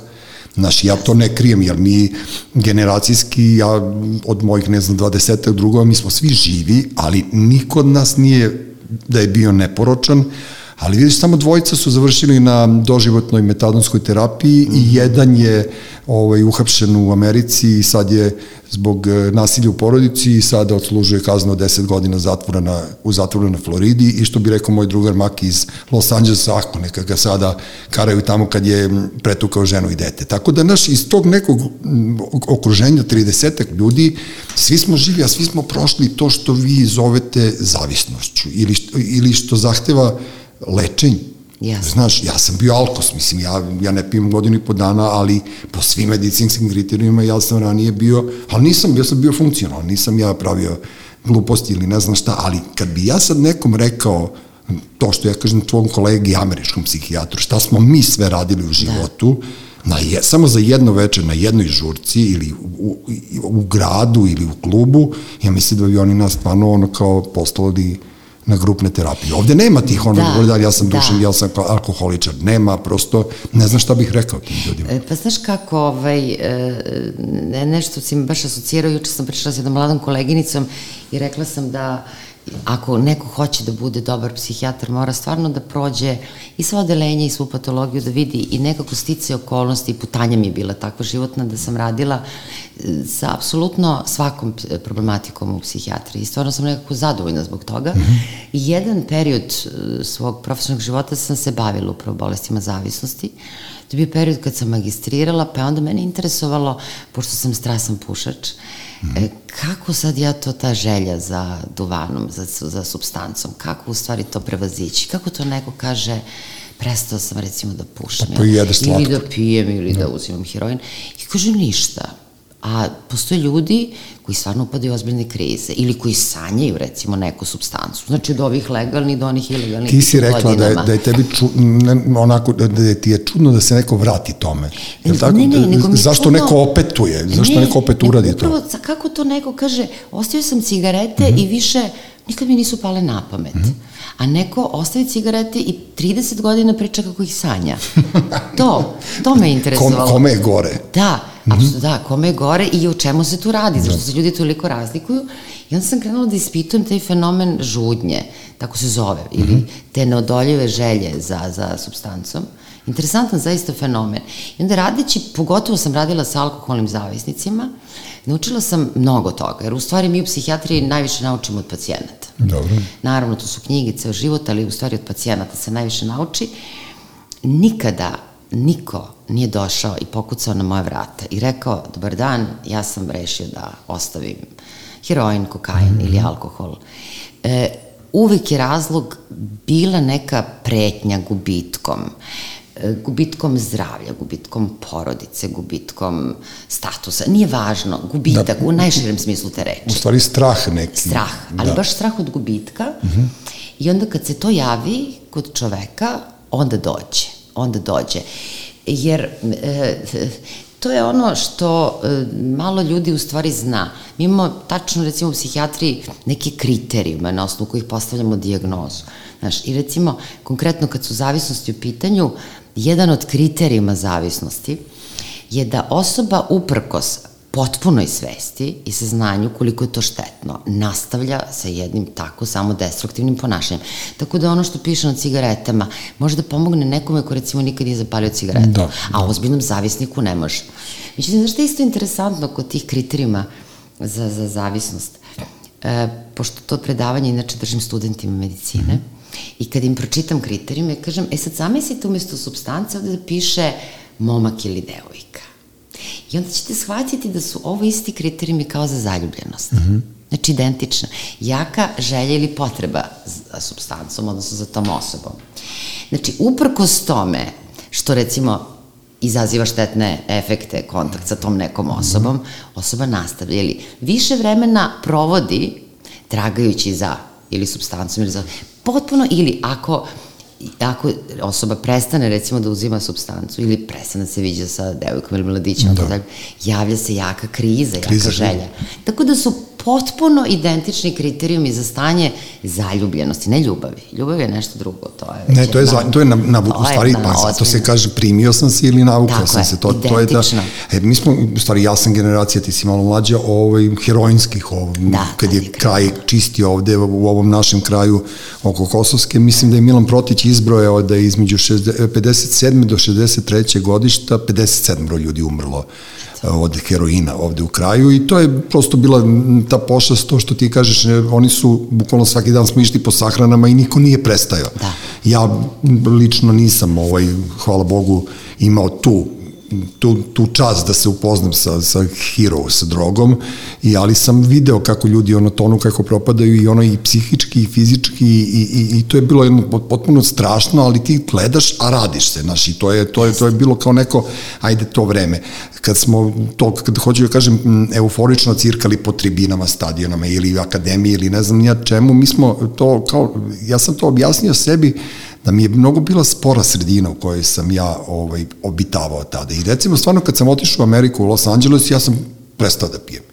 Znaš, ja to ne krijem, jer mi generacijski, ja od mojih, ne znam, 20. drugova, mi smo svi živi, ali niko od nas nije da je bio neporočan, Ali vidiš, samo dvojica su završili na doživotnoj metadonskoj terapiji mm -hmm. i mhm. jedan je ovaj, uhapšen u Americi i sad je zbog e, nasilja u porodici i sada odslužuje kaznu od 10 godina zatvora na, u zatvoru na Floridi i što bi rekao moj drugar Maki iz Los Angelesa, ako neka ga sada karaju tamo kad je pretukao ženu i dete. Tako da, naš, iz tog nekog okruženja 30 ljudi, svi smo živi, a svi smo prošli to što vi zovete zavisnošću ili, ili što zahteva lečenje. Yes. Znaš, ja sam bio alkos, mislim, ja, ja ne pijem godinu i po dana, ali po svim medicinskim kriterijima ja sam ranije bio, ali nisam, ja sam bio funkcionalan, nisam ja pravio gluposti ili ne znam šta, ali kad bi ja sad nekom rekao to što ja kažem tvom kolegi američkom psihijatru, šta smo mi sve radili u životu, da. na je, samo za jedno veče na jednoj žurci ili u, u, u gradu ili u klubu, ja mislim da bi oni nas stvarno ono kao poslali na grupne terapije. Ovde nema tih ono, da, da ja sam da. dušan, ja sam alkoholičar, nema, prosto ne znam šta bih rekao tim ljudima. E, pa znaš kako, ovaj, e, nešto si mi baš asocirao, juče sam pričala s jednom mladom koleginicom i rekla sam da ako neko hoće da bude dobar psihijatar, mora stvarno da prođe i sva odelenja i svu patologiju, da vidi i nekako stice okolnosti i putanja mi je bila takva životna da sam radila e, sa apsolutno svakom problematikom u psihijatriji. I stvarno sam nekako zadovoljna zbog toga. Mm -hmm. I jedan period e, svog profesionalnog života sam se bavila upravo bolestima zavisnosti. To je bio period kad sam magistrirala, pa je onda mene interesovalo, pošto sam strasan pušač, mm. e, kako sad ja to, ta želja za duvanom, za, za substancom, kako u stvari to prevazići, kako to neko kaže, prestao sam recimo da pušam. Pa pojedeš slatko. Ili da pijem, ili da, da uzimam heroin. I kažem ništa. A postoje ljudi koji stvarno upadaju ozbiljne krize ili koji sanjaju recimo neku substancu. Znači od ovih legalnih do onih ilegalnih Ti si rekla godinama. da je, da je tebi ču, ne, onako, da, da je ti je čudno da se neko vrati tome. Je tako? Ne, ne, nego mi Zašto čudno... neko opetuje? Zašto ne, neko opet uradi upravo, to? Kako to neko kaže, ostavio sam cigarete mm -hmm. i više nikad mi nisu pale na pamet. Mm -hmm. A neko ostavi cigarete i 30 godina priča kako ih sanja. To, to me interesovalo. Kom, kome je gore? Da, Mm -hmm. da, kome je gore i o čemu se tu radi, zašto da. se ljudi toliko razlikuju. I onda sam krenula da ispitujem taj fenomen žudnje, tako se zove, mm -hmm. ili te neodoljive želje za, za substancom. Interesantan zaista fenomen. I onda radeći, pogotovo sam radila sa alkoholnim zavisnicima, naučila sam mnogo toga, jer u stvari mi u psihijatriji najviše naučimo od pacijenata. Dobro. Naravno, to su knjige, ceo život, ali u stvari od pacijenata se najviše nauči. Nikada niko nije došao i pokucao na moje vrata i rekao, dobar dan, ja sam rešio da ostavim heroin, kokain mm -hmm. ili alkohol. E, uvek je razlog bila neka pretnja gubitkom e, gubitkom zdravlja, gubitkom porodice, gubitkom statusa. Nije važno, gubitak da, u najširem smislu te reči. U stvari strah neki. Strah, ali da. baš strah od gubitka. Mm -hmm. I onda kad se to javi kod čoveka, onda dođe. Onda dođe jer e, to je ono što e, malo ljudi u stvari zna. Mi imamo tačno recimo u psihijatriji neke kriterijume na osnovu kojih postavljamo diagnozu. Znaš, I recimo, konkretno kad su zavisnosti u pitanju, jedan od kriterijuma zavisnosti je da osoba uprkos potpunoj svesti i saznanju koliko je to štetno, nastavlja sa jednim tako samo destruktivnim ponašanjem. Tako da ono što piše na cigaretama može da pomogne nekome ko recimo nikad nije zapalio cigaretu, da, a ozbiljnom zavisniku ne može. Međutim, znaš što je isto interesantno kod tih kriterijuma za, za zavisnost? E, pošto to predavanje inače držim studentima medicine, mm -hmm. I kad im pročitam kriterijume, kažem, e sad zamislite umesto substance ovde da piše momak ili devojka. I onda ćete shvatiti da su ovo isti kriterijumi kao za zaljubljenost. Mm -hmm. Znači, identična. Jaka želja ili potreba za substancom, odnosno za tom osobom. Znači, uprkos tome što, recimo, izaziva štetne efekte kontakt sa tom nekom osobom, osoba nastavlja ili više vremena provodi tragajući za ili substancom ili za potpuno ili ako ako osoba prestane recimo da uzima substancu ili prestane da se viđa sa devojkom ili mladićem, da. javlja se jaka kriza, kriza jaka želja. Tako da su potpuno identični kriterijumi za stanje zaljubljenosti, ne ljubavi. Ljubav je nešto drugo, to je... Ne, to je, za, to je na, na, u stvari, pa, to se kaže primio sam se ili navukao sam je, se. To, to je da, e, mi smo, u stvari, ja sam generacija, ti si malo mlađa, ovaj, heroinskih, ovaj, da, kad je kraj čisti ovde u ovom našem kraju oko Kosovske, mislim da je Milan Protić izbrojao da je između 57. do 63. godišta 57 ljudi umrlo od heroina ovde u kraju i to je prosto bila ta pošast, to što ti kažeš, oni su, bukvalno svaki dan smo išli po sahranama i niko nije prestajao. Da. Ja lično nisam, ovaj, hvala Bogu, imao tu tu, tu čast da se upoznam sa, sa hero, sa drogom, i, ali sam video kako ljudi ono tonu, kako propadaju i ono i psihički i fizički i, i, i to je bilo jedno potpuno strašno, ali ti gledaš, a radiš se, znaš, i to je, to je, to je bilo kao neko, ajde to vreme. Kad smo to, kad hoću da kažem, euforično cirkali po tribinama, stadionama ili akademiji ili ne znam nija čemu, mi smo to, kao, ja sam to objasnio sebi, da mi je mnogo bila spora sredina u kojoj sam ja ovaj, obitavao tada. I recimo, stvarno, kad sam otišao u Ameriku, u Los Angeles, ja sam prestao da pijem.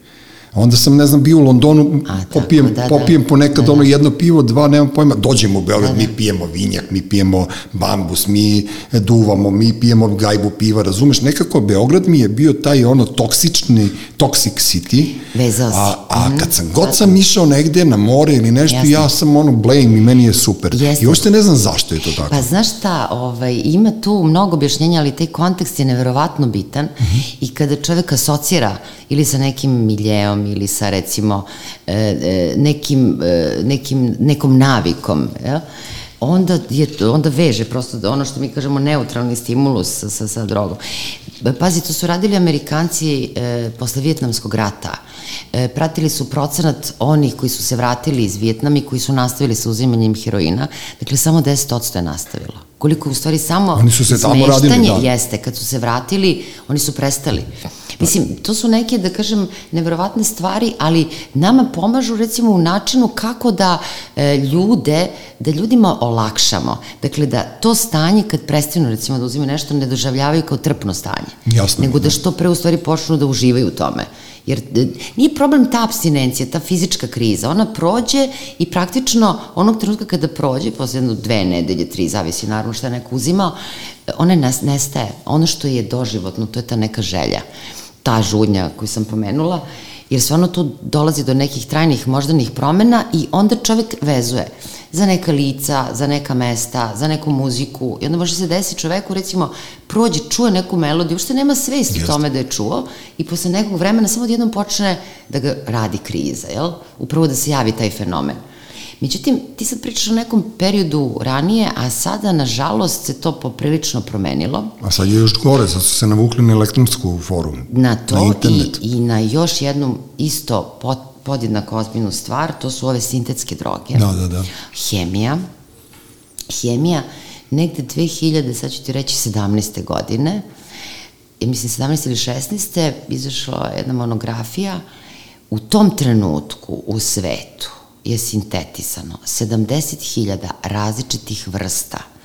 Onda sam, ne znam, bio u Londonu, A, tako, popijem, da, da. popijem ponekad Da, ono da. jedno pivo, dva, nemam pojma, dođemo u Beograd, Da, da. mi pijemo vinjak, mi pijemo bambus, mi duvamo, mi pijemo gajbu piva, razumeš, nekako Beograd mi je bio taj ono toksični, toxic city, Vezao a, a Mhm. kad sam god sam išao negde na more ili nešto, Jasno. ja sam ono blame i meni je super. Jeste. I uopšte ne znam zašto je to tako. Pa znaš šta, ovaj, ima tu mnogo objašnjenja, ali taj kontekst je neverovatno bitan Mhm. i kada čovek asocira ili sa nekim miljeom ili sa recimo e, e, nekim, e, nekim, nekom navikom, ja? onda, je, onda veže prosto da ono što mi kažemo neutralni stimulus sa, sa, sa drogom. Pazi, to su radili Amerikanci e, posle Vjetnamskog rata. E, pratili su procenat onih koji su se vratili iz Vjetnama i koji su nastavili sa uzimanjem heroina. Dakle, samo 10% je nastavilo. Koliko u stvari samo Oni su se tamo radili, da. jeste. Kad su se vratili, oni su prestali. Mislim, to su neke, da kažem, neverovatne stvari, ali nama pomažu recimo u načinu kako da e, ljude, da ljudima olakšamo. Dakle, da to stanje kad prestanu recimo da uzimaju nešto ne doživljavaju kao trpno stanje. Jasno, Nego da da. što pre u stvari počnu da uživaju u tome. Jer nije problem ta abstinencija, ta fizička kriza. Ona prođe i praktično onog trenutka kada prođe, posle jedno dve nedelje, tri, zavisi naravno šta je neko uzimao, ona nes- nestaje. Ono što je doživotno, to je ta neka želja. Ta žudnja koju sam pomenula, jer stvarno tu dolazi do nekih trajnih moždanih promena i onda čovek vezuje za neka lica, za neka mesta, za neku muziku i onda može se desi čoveku recimo prođe, čuje neku melodiju, uopšte nema svest o Jeste. tome da je čuo i posle nekog vremena samo odjednom počne da ga radi kriza, jel? Upravo da se javi taj fenomen. Međutim, ti sad pričaš o nekom periodu ranije, a sada, nažalost, se to poprilično promenilo A sad je još gore, sad su se navukli na elektronsku forum. na to na i, internet. i na još jednu isto pod, podjednako ozbiljnu stvar, to su ove sintetske droge. Da, da, da. Hemija. Hemija, negde 2000, sad ću ti reći 17. godine, ja mislim 17. ili 16. izašla jedna monografija, u tom trenutku u svetu je sintetisano. 70.000 različitih vrsta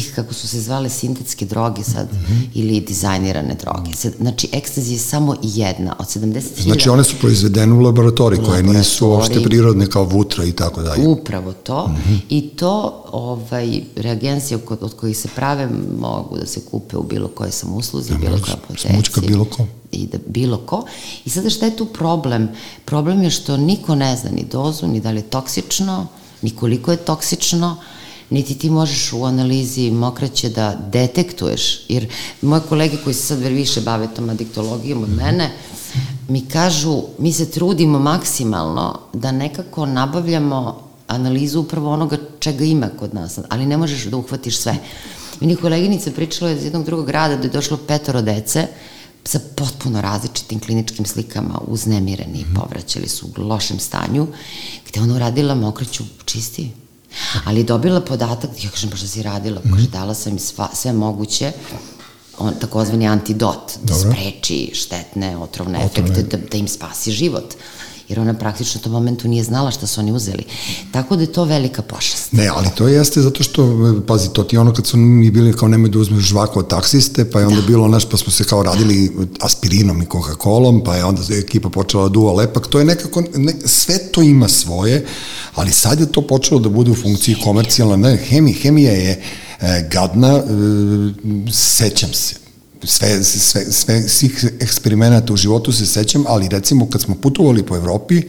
tih kako su se zvale sintetske droge sad mm -hmm. ili dizajnirane droge. Sad, Znači, ekstazi je samo jedna od 70.000. Znači one su proizvedene u laboratoriji, koje nisu uopšte prirodne kao vutra i tako dalje. Upravo to. Mm -hmm. I to, ovaj, reagencije od, od kojih se prave mogu da se kupe u bilo koje sam usluzi, Ja, bilo može, koje apoteci. smućka bilo ko. I da bilo ko. I sada šta je tu problem? Problem je što niko ne zna ni dozu, ni da li je toksično, ni koliko je toksično, niti ti možeš u analizi mokraće da detektuješ, jer moje kolege koji se sad više bave tom adiktologijom od mene, mi kažu, mi se trudimo maksimalno da nekako nabavljamo analizu upravo onoga čega ima kod nas, ali ne možeš da uhvatiš sve. Meni koleginica pričala iz jednog drugog grada da je došlo petoro dece sa potpuno različitim kliničkim slikama, uznemireni, povraćali su u lošem stanju, gde ona uradila mokraću čisti. Ali dobila podatak, ja kažem, pa šta si radila? Kaže, dala sam im sva, sve moguće, on, takozvani antidot, da Dobro. spreči štetne, otrovne, Otrovne. efekte, da, da im spasi život. Jer ona praktično u tom momentu nije znala šta su oni uzeli. Tako da je to velika pošast. Ne, ali to jeste zato što, e, pazi, to ti ono kad su mi bili kao nemoj da uzmeš žvaku od taksiste, pa je onda da. bilo, znaš, pa smo se kao radili aspirinom i Coca-Colom, pa je onda ekipa počela da duva lepak, to je nekako, ne, sve to ima svoje, ali sad je to počelo da bude u funkciji komercijalna, ne, hemija, hemija je e, gadna, e, sećam se, sve, sve, sve, svih eksperimenata u životu se sećam, ali recimo kad smo putovali po Evropi,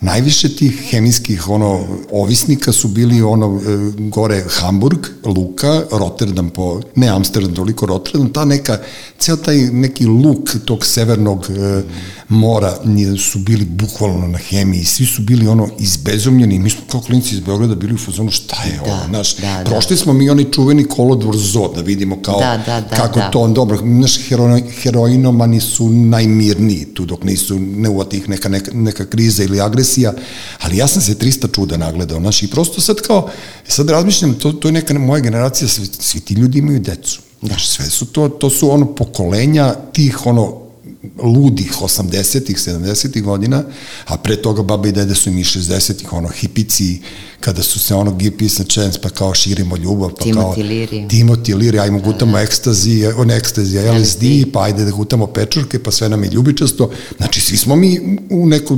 najviše tih hemijskih ono ovisnika su bili ono e, gore Hamburg, Luka, Rotterdam po ne Amsterdam, toliko Rotterdam, ta neka ceo taj neki luk tog severnog e, mora su bili bukvalno na hemiji, svi su bili ono izbezumljeni, mi smo kao klinci iz Beograda bili u fazonu šta je Da, ovo, znaš, da, da. prošli smo mi onaj čuveni kolodvor zo da vidimo kao Da, da, da, kako da. to on dobro, znaš, hero, heroinomani su najmirniji tu dok nisu, ne uvati ih neka, neka, neka kriza ili agresija, ali ja sam se 300 čuda nagledao, znaš, i prosto sad kao, sad razmišljam, to, to je neka moja generacija, svi, svi ti ljudi imaju decu, znaš, sve su to, to su ono pokolenja tih ono ludih 80-ih, 70-ih godina, a pre toga baba i dede su mi 60-ih, ono, hipici, kada su se ono give peace a chance, pa kao širimo ljubav, pa Timothy kao... Leary. Timothy Leary, ajmo gutamo ekstazi, on ekstazi, LSD, pa ajde da gutamo pečurke, pa sve nam je ljubičasto. Znači, svi smo mi u neko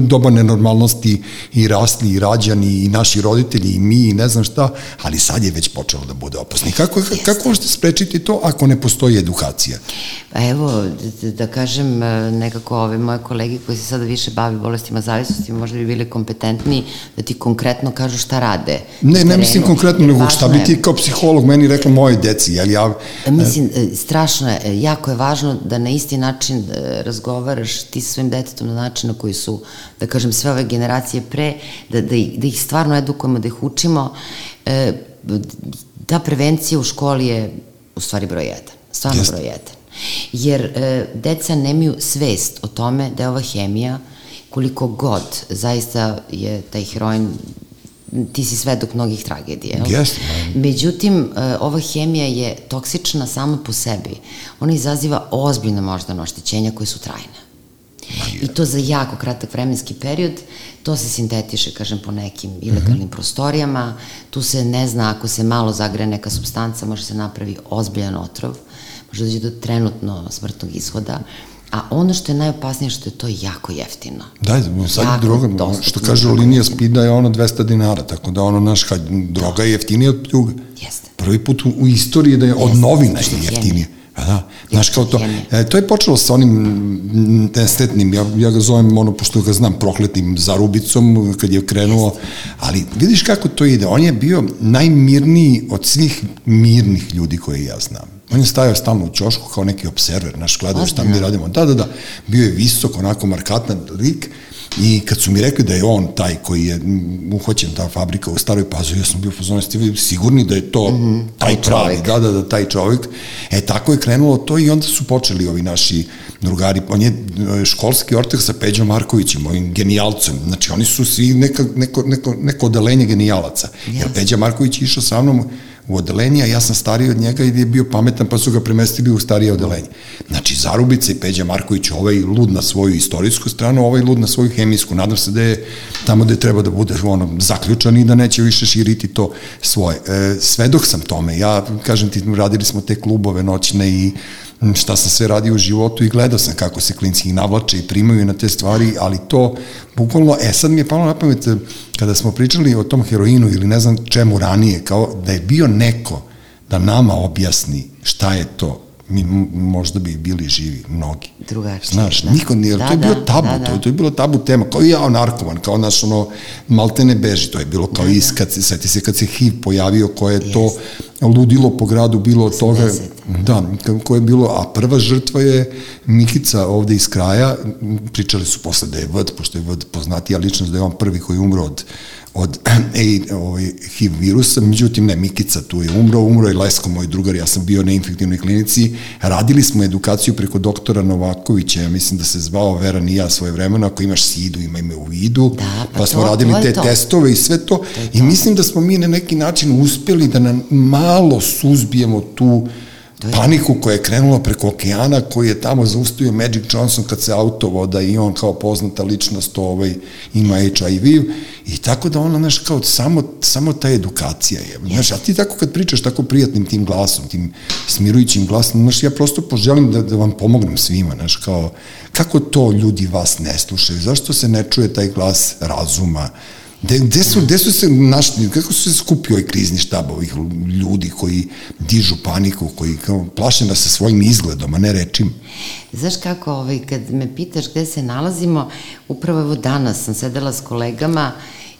doba nenormalnosti i rasli i rađani i naši roditelji i mi i ne znam šta, ali sad je već počelo da bude opasni. Kako, kako možete sprečiti to ako ne postoji edukacija? Pa evo, da, da kažem, e, nekako ove moje kolege koji se sada više bavi bolestima zavisnosti, možda bi bili kompetentni da ti konkretno kažu šta rade. Ne, ne mislim konkretno, nego šta bi ti kao psiholog meni rekla moje deci, jel ja... Mislim, e, strašno je, jako je važno da na isti način e, razgovaraš ti sa svojim detetom na način na koji su, da kažem, sve ove generacije pre, da, da, ih, da ih stvarno edukujemo, da ih učimo. E, ta prevencija u školi je u stvari broj jedan, stvarno broj jedan. Jer e, deca nemaju svest o tome da je ova hemija, koliko god zaista je taj heroin ti si svedok mnogih tragedija. Yes. Međutim, e, ova hemija je toksična sama po sebi. Ona izaziva ozbiljne moždane oštećenja koje su trajne. I to za jako kratak vremenski period, to se sintetiše, kažem, po nekim ilegalnim mm -hmm. prostorijama, tu se ne zna ako se malo zagre neka substanca, može se napravi ozbiljan otrov, može doći do trenutno smrtnog ishoda, A ono što je najopasnije što je to jako jeftino. Da, sad jako droga, što kaže linija spida je ono 200 dinara, tako da ono naš droga je jeftinija od pljuga. Jeste. Prvi put u, u istoriji da je od novina je jeftinije. Pa da, znaš kao to, e, to je počelo sa onim estetnim, ja, ja ga zovem, ono, pošto ga znam, prokletnim zarubicom, kad je krenuo, ali vidiš kako to ide, on je bio najmirniji od svih mirnih ljudi koje ja znam. On je stajao stalno u čošku kao neki observer, naš gledao šta mi radimo. Da, da, da, bio je visok, onako markatan lik, I kad su mi rekli da je on taj koji je uhoćen ta fabrika u Staroj Pazovi, ja sam bio pozorno, ste sigurni da je to mm -hmm, taj, taj pravi, da, da, da, taj čovjek. E, tako je krenulo to i onda su počeli ovi naši drugari. On je e, školski ortak sa Peđom Markovićem, ovim genijalcem. Znači, oni su svi neka, neko, neko, neko odelenje genijalaca. Yes. Jer Peđa Marković je išao sa mnom u odelenje, a ja sam stariji od njega i je bio pametan pa su ga premestili u starije odelenje. Znači, Zarubica i Peđa Marković, ovaj lud na svoju istorijsku stranu, ovaj lud na svoju hemijsku. Nadam se da je tamo gde treba da bude ono, zaključan i da neće više širiti to svoje. E, svedok sam tome. Ja, kažem ti, radili smo te klubove noćne i šta sam sve radio u životu i gledao sam kako se klinci ih navlače i primaju na te stvari, ali to bukvalno, e sad mi je palo na pamet kada smo pričali o tom heroinu ili ne znam čemu ranije, kao da je bio neko da nama objasni šta je to mi možda bi bili živi mnogi. Drugačije. Znaš, da. niko nije, da, to je bilo da, tabu, da, da. To, to je bilo tabu tema, kao i ja narkoman, kao naš ono, malte ne beži, to je bilo kao da, is, da. seti se kad se HIV pojavio, koje je yes. to ludilo po gradu bilo od toga, da, koje je bilo, a prva žrtva je Mikica ovde iz kraja, pričali su posle da je Vd, pošto je Vd poznatija ličnost, da je on prvi koji umro od od e, ovaj, HIV virusa, međutim ne, Mikica tu je umro, umro je Lesko, moj drugar, ja sam bio na infektivnoj klinici, radili smo edukaciju preko doktora Novakovića, ja mislim da se zvao Veran i ja svoje vremena, ako imaš sidu, ima ime u vidu, da, pa, pa smo to, radili to te to. testove i sve to, to i mislim da smo mi na neki način uspeli da nam malo suzbijemo tu uh, paniku koja je krenula preko okeana, koji je tamo zaustavio Magic Johnson kad se auto voda i on kao poznata ličnost ovaj, ima HIV i tako da ona, znaš, kao samo, samo ta edukacija je. Znaš, a ti tako kad pričaš tako prijatnim tim glasom, tim smirujućim glasom, znaš, ja prosto poželim da, da vam pomognem svima, znaš, kao, kako to ljudi vas ne slušaju, zašto se ne čuje taj glas razuma, Gde, gde, su, gde su se našli, kako su se skupio ovaj krizni štab ovih ljudi koji dižu paniku, koji kao, plaše da se svojim izgledom, a ne rečim? Znaš kako, ovaj, kad me pitaš gde se nalazimo, upravo evo danas sam sedela s kolegama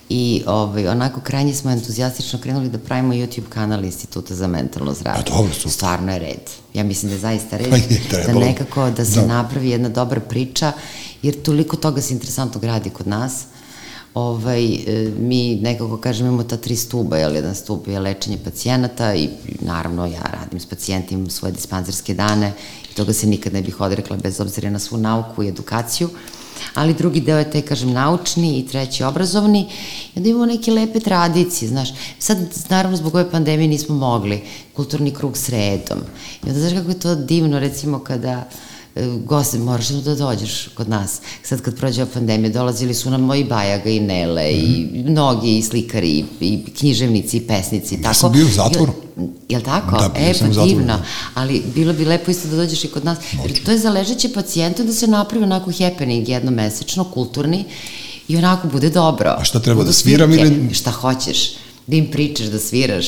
i ovaj, onako krajnje smo entuzijastično krenuli da pravimo YouTube kanal Instituta za mentalno zdravlje. A dobro, super. Stvarno je red. Ja mislim da je zaista red je da nekako da se da. napravi jedna dobra priča, jer toliko toga se interesantno gradi kod nas ovaj, e, mi nekako kažem imamo ta tri stuba, jel, jedan stup je lečenje pacijenata i naravno ja radim s pacijentima svoje dispanzerske dane i toga se nikad ne bih odrekla bez obzira na svu nauku i edukaciju, ali drugi deo je taj, kažem, naučni i treći obrazovni. I onda imamo neke lepe tradicije, znaš, sad naravno zbog ove pandemije nismo mogli, kulturni krug sredom i onda znaš kako je to divno recimo kada e, goste, moraš da dođeš kod nas. Sad kad prođe pandemija, dolazili su nam moji Bajaga i Nele mm. i mhm. mnogi i slikari i, i književnici i pesnici. Ja tako. sam bio u zatvoru. Jel tako? Da, e, pa divno. Da. Ali bilo bi lepo isto da dođeš i kod nas. Jer to je za ležeće pacijentu da se napravi onako happening jednomesečno, kulturni i onako bude dobro. A šta treba da sviram ili... Šta hoćeš, da im pričaš, da sviraš,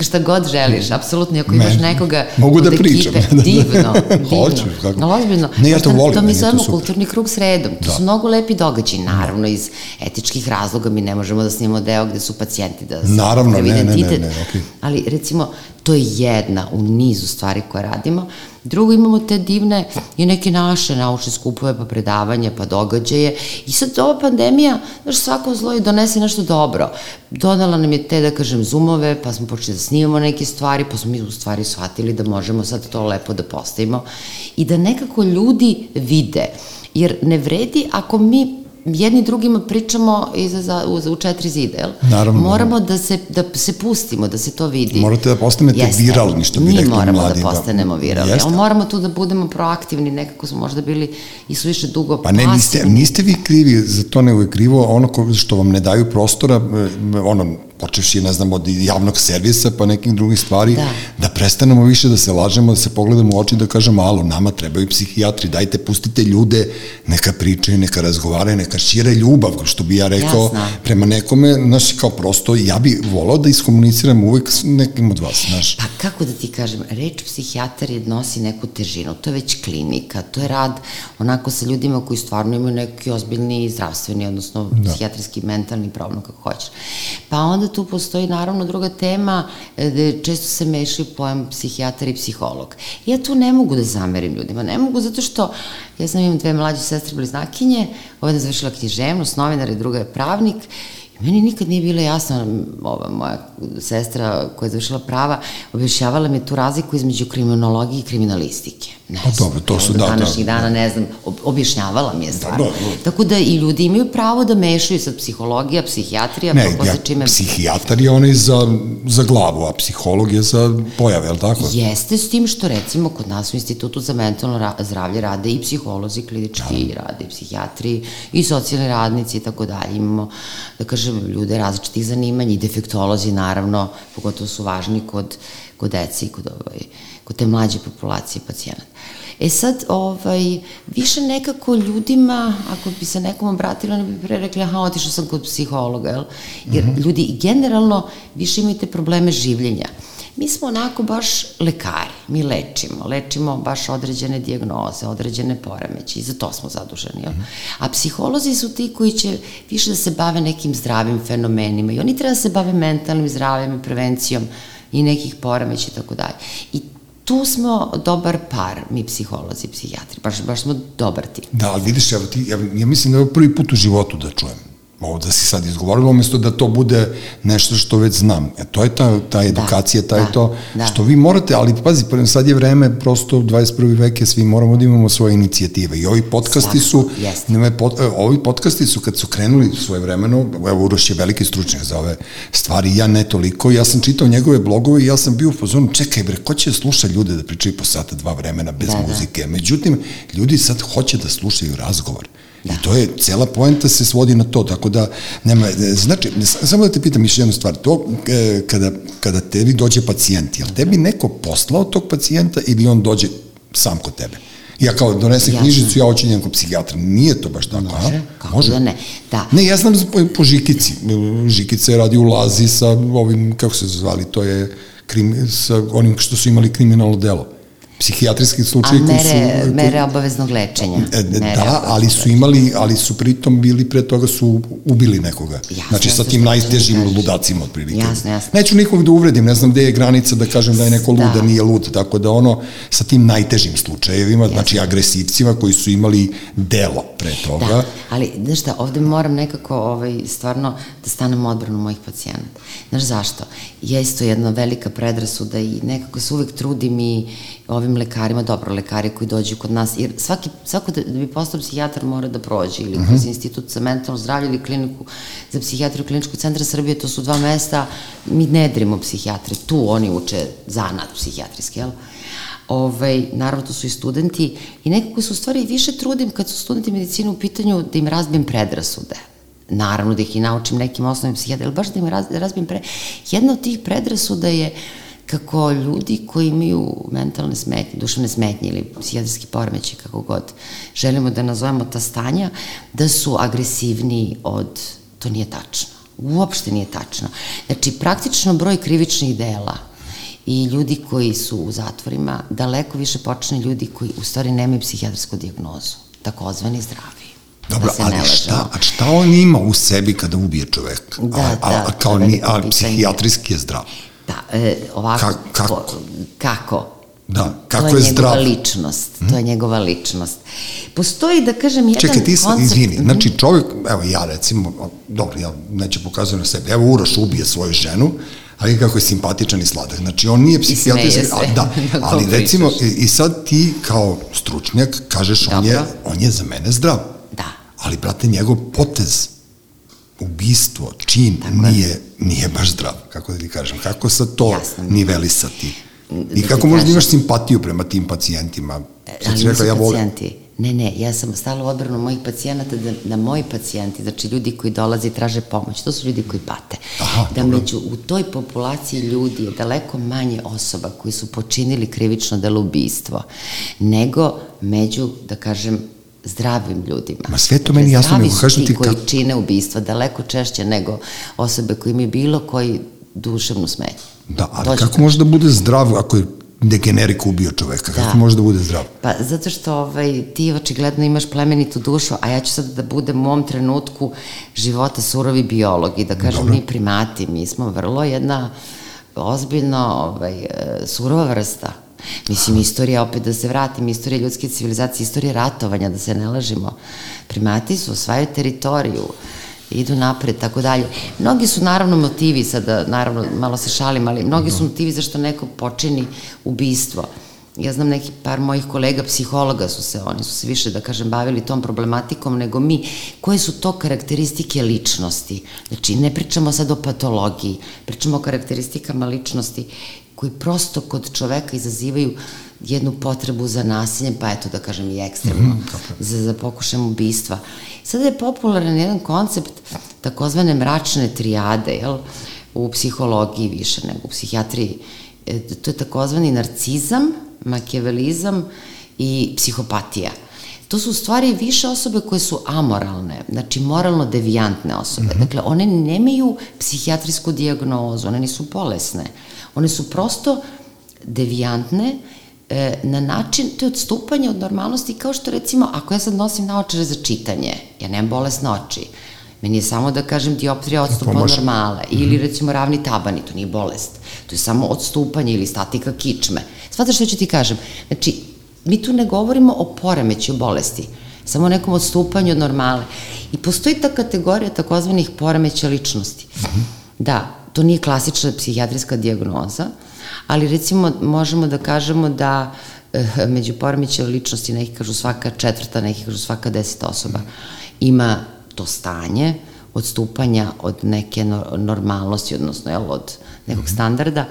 šta god želiš, apsolutno, ako imaš nekoga Mogu da pričam. Ekipe, divno, divno. Hoću, kako? No, ozbiljno. Ne, ja to volim. To mi zovemo kulturni krug sredom. To da. su mnogo lepi događaji, naravno, iz etičkih razloga mi ne možemo da snimamo deo gde su pacijenti da Naravno, ne, ne, ne, ne, ne, okay. Ali, recimo, to je jedna u nizu stvari koje radimo. Drugo, imamo te divne i neke naše naučne skupove, pa predavanja, pa događaje. I sad ova pandemija, znaš, svako zlo i donese nešto dobro. Dodala nam je te, da kažem, zoomove, pa smo počeli da snimamo neke stvari, pa smo mi u stvari shvatili da možemo sad to lepo da postavimo i da nekako ljudi vide. Jer ne vredi ako mi jedni drugima pričamo iza, za, u, u četiri zida, jel? Naravno. Moramo da se, da se pustimo, da se to vidi. Morate da postanete Jeste, viralni, što bi rekli mladi. Mi moramo da postanemo viralni, ali moramo tu da budemo proaktivni, nekako smo možda bili i su više dugo Pa ne, niste, niste vi krivi za to, nego je krivo ono što vam ne daju prostora, ono, počevši, ne znam, od javnog servisa pa nekih drugih stvari, da. da prestanemo više da se lažemo, da se pogledamo u oči da kažemo, alo, nama trebaju psihijatri, dajte, pustite ljude, neka pričaju, neka razgovaraju, neka šire ljubav, što bi ja rekao, Jasno. prema nekome, znaš, kao prosto, ja bi volao da iskomuniciram uvek s nekim od vas, znaš. Pa kako da ti kažem, reč psihijatar je nosi neku težinu, to je već klinika, to je rad onako sa ljudima koji stvarno imaju neki ozbiljni zdravstveni, odnosno da. psihijatrijski, mentalni problem, kako hoćeš. Pa onda tu postoji naravno druga tema e, gde često se mešaju pojam psihijatar i psiholog. Ja tu ne mogu da zamerim ljudima, ne mogu zato što ja sam imam dve mlađe sestre bliznakinje, ova je završila književnost, novinar i druga je pravnik Meni nikad nije bilo jasno, ova moja sestra koja je završila prava, objašnjavala mi tu razliku između kriminologije i kriminalistike. Ne pa dobro, to su, da, da. današnjih da. dana, ne znam, objašnjavala mi je stvarno. Da, da, da. Tako da i ljudi imaju pravo da mešaju sad psihologija, psihijatrija, ne, ja, čime... psihijatar je onaj za, za glavu, a psiholog je za pojave, je li tako? Jeste s tim što recimo kod nas u Institutu za mentalno ra zdravlje rade i psiholozi klinički, da. rade i psihijatri i socijalni radnici i tako dalje. Imamo, da kažem, ljude različitih zanimanja i defektolozi naravno, pogotovo su važni kod, kod deci i kod, ovaj, kod te mlađe populacije pacijenata. E sad, ovaj, više nekako ljudima, ako bi se nekom obratila, ne bi pre rekli, aha, otišao sam kod psihologa, jel? Jer mm -hmm. ljudi generalno više imaju te probleme življenja. Mi smo onako baš lekari, mi lečimo, lečimo baš određene dijagnoze, određene poremeće i za to smo zaduženi. Jel? A psiholozi su ti koji će više da se bave nekim zdravim fenomenima i oni treba da se bave mentalnim zdravim i prevencijom i nekih poremeća i tako dalje. I tu smo dobar par, mi psiholozi, psihijatri, baš, baš smo dobar tim. Da, ali vidiš, evo ti, ja, ja mislim da je prvi put u životu da čujem ovo da si sad izgovorila, umesto da to bude nešto što već znam. E, to je ta, ta da, edukacija, ta da, je to da. što vi morate, ali pazi, sad je vreme, prosto 21. veke, svi moramo da imamo svoje inicijative i ovi podcasti su, nema, pod, e, ovi podcasti su kad su krenuli svoje vremeno, evo Uroš je veliki stručnjak za ove stvari, ja ne toliko, ja sam čitao njegove blogove i ja sam bio u fazonu, čekaj bre, ko će sluša ljude da pričaju po sata, dva vremena bez da, da. muzike? Da. Međutim, ljudi sad hoće da slušaju razgovor. Da. I to je, cela poenta se svodi na to, tako da, nema, znači, samo da te pitam još jednu stvar, to e, kada, kada tebi dođe pacijent, je li tebi neko poslao tog pacijenta ili on dođe sam kod tebe? Ja kao donesem knjižicu, ja hoću njen kod psihijatra. Nije to baš tako, Može, a? kako Može? da ne. Da. Ne, ja znam po, po Žikici. Žikica je radi u Lazi sa ovim, kako se zvali, to je krim, sa onim što su imali kriminalno delo psihijatrijski slučaj koji su... A mere, mere obaveznog lečenja. E, mere da, ali su imali, ali su pritom bili pre toga su ubili nekoga. Jasno, znači sa tim najtežim da ludacima otprilike. Jasno, jasno. Neću nikog da uvredim, ne znam gde je granica da kažem da je neko lud, da, da nije lud, tako da ono sa tim najtežim slučajevima, jasno. znači agresivcima koji su imali delo pre toga. Da, ali znaš šta, ovde moram nekako ovaj, stvarno da stanem odbranu mojih pacijenata. Znaš zašto? Ja isto jedna velika predrasuda i nekako se uvek trudim i ovim lekarima, dobro, lekari koji dođu kod nas, jer svaki, svako da, da bi postao psihijatar mora da prođe ili kroz institut za mentalno zdravlje ili kliniku za psihijatriju kliničkog centra Srbije, to su dva mesta, mi ne drimo psihijatre, tu oni uče zanat psihijatrijski, jel? Ovaj, naravno, to su i studenti i nekako se u stvari više trudim kad su studenti medicine u pitanju da im razbijem predrasude naravno da ih i naučim nekim osnovnim psihijatrima, ali baš da im raz, razbijem pre... Jedna od tih predrasuda je kako ljudi koji imaju mentalne smetnje, duševne smetnje ili psihijatrijski poremeće, kako god želimo da nazovemo ta stanja, da su agresivniji od... To nije tačno. Uopšte nije tačno. Znači, praktično broj krivičnih dela i ljudi koji su u zatvorima, daleko više počne ljudi koji u stvari nemaju psihijatrijsku diagnozu, takozvani zdravi. Dobro, da ali šta, a šta on ima u sebi kada ubije čoveka? Da, a, a, da, a kao ni, a psihijatrijski je zdrav. Da, e, ovako... Ka- kako? kako? Da, kako to je je, zdrav? ličnost, to je njegova ličnost. Postoji, da kažem, jedan Čekaj, ti koncept... izvini, znači čovjek, evo ja recimo, dobro, ja neću pokazujem na sebe, evo Uroš ubije svoju ženu, ali kako je simpatičan i sladak. Znači, on nije psihijatrijski, a, da, Dok ali recimo, i, i sad ti kao stručnjak kažeš, on je, Dobro. on je za mene zdrav. Da. Ali, brate, njegov potez, ubistvo, čin, nije, nije baš zdrav, kako da ti kažem. Kako sad to Jasno. nivelisati? I Da kako možda kažem. imaš simpatiju prema tim pacijentima? Sad Ali rekla, ja volim. pacijenti. Ne, ne, ja sam stala u odbranu mojih pacijenata da, da moji pacijenti, znači ljudi koji dolaze i traže pomoć, to su ljudi koji pate. Aha, da dobro. među, u toj populaciji ljudi je daleko manje osoba koji su počinili krivično delo ubistvo, nego među, da kažem, zdravim ljudima. Ma sve to meni jasno, nego kažem ti koji kako- čine ubistva daleko češće nego osobe koji imaju bilo koji duševnu smetnju. Da, ali Dođe kako može da bude zdrav ako je degenerik ubio čoveka? Kako Da. može da bude zdrav? Pa zato što ovaj, ti očigledno imaš plemenitu dušu, a ja ću sad da budem u ovom trenutku života surovi biolog i da kažem Dobro. mi primati, mi smo vrlo jedna ozbiljno ovaj, e, surova vrsta. Mislim, istorija, opet da se vratim, istorija ljudske civilizacije, istorija ratovanja, da se ne lažimo. Primati su, osvajaju teritoriju, idu napred, tako dalje. Mnogi su naravno motivi, sada naravno malo se šalim, ali mnogi su motivi zašto neko počini ubistvo. Ja znam neki par mojih kolega psihologa su se, oni su se više, da kažem, bavili tom problematikom nego mi. Koje su to karakteristike ličnosti? Znači, ne pričamo sad o patologiji, pričamo o karakteristikama ličnosti koji prosto kod čoveka izazivaju jednu potrebu za nasiljem, pa eto da kažem i ekstremno, za, za pokušajem ubistva. Sada je popularan jedan koncept takozvane mračne trijade, jel, u psihologiji više nego u psihijatriji. E, to je takozvani narcizam, makijavelizam i psihopatija. To su u stvari više osobe koje su amoralne, znači moralno devijantne osobe. Mm -hmm. Dakle, one nemaju psihijatrijsku dijagnozu, one nisu bolesne. One su prosto devijantne e, na način, to je odstupanje od normalnosti, kao što recimo, ako ja sad nosim naočare za čitanje, ja nemam bolesne oči, meni je samo da kažem dioptrija odstupa od normale, ili recimo ravni tabani, to nije bolest, to je samo odstupanje ili statika kičme. Svataš što ću ti kažem? Znači, mi tu ne govorimo o poremeću bolesti, samo o nekom odstupanju od normale. I postoji ta kategorija takozvanih poremeća ličnosti. Da, to nije klasična psihijatrijska dijagnoza, ali recimo možemo da kažemo da eh, među poremeća ličnosti, neki kažu svaka četvrta, neki kažu svaka deseta osoba, ima to stanje odstupanja od neke no- normalnosti, odnosno jel, od nekog standarda,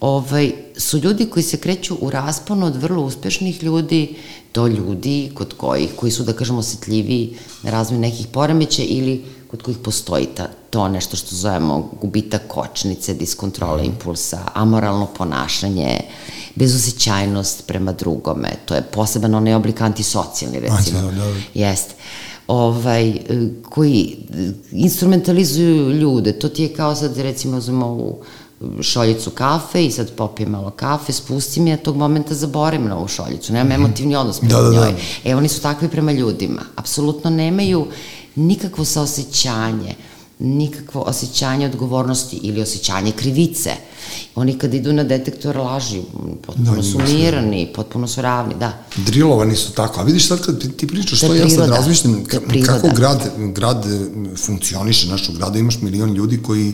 ovaj, su ljudi koji se kreću u rasponu od vrlo uspešnih ljudi do ljudi kod kojih, koji su, da kažemo, osetljiviji na razvoj nekih poremeća ili kod kojih postoji ta, to nešto što zovemo gubitak kočnice, diskontrola impulsa, amoralno ponašanje, bezosećajnost prema drugome, to je poseban onaj oblik antisocijalni, recimo. da, da. Jeste. Ovaj, koji instrumentalizuju ljude. To ti je kao sad, recimo, uzmemo ovu šoljicu kafe i sad popijem malo kafe, spustim je, tog momenta zaboravim na ovu šoljicu, nemam emotivni odnos prema Da, da, da. njoj. E, oni su takvi prema ljudima. Apsolutno nemaju nikakvo saosećanje, nikakvo osjećanje odgovornosti ili osjećanje krivice. Oni kad idu na detektor laži, potpuno Da, su mirani, potpuno su ravni, da. Drilovani su tako. A vidiš sad kad ti- ti pričaš To to, ja sad razmišljam ka- kako grad, grad e, funkcioniše, našo grada, imaš milion ljudi koji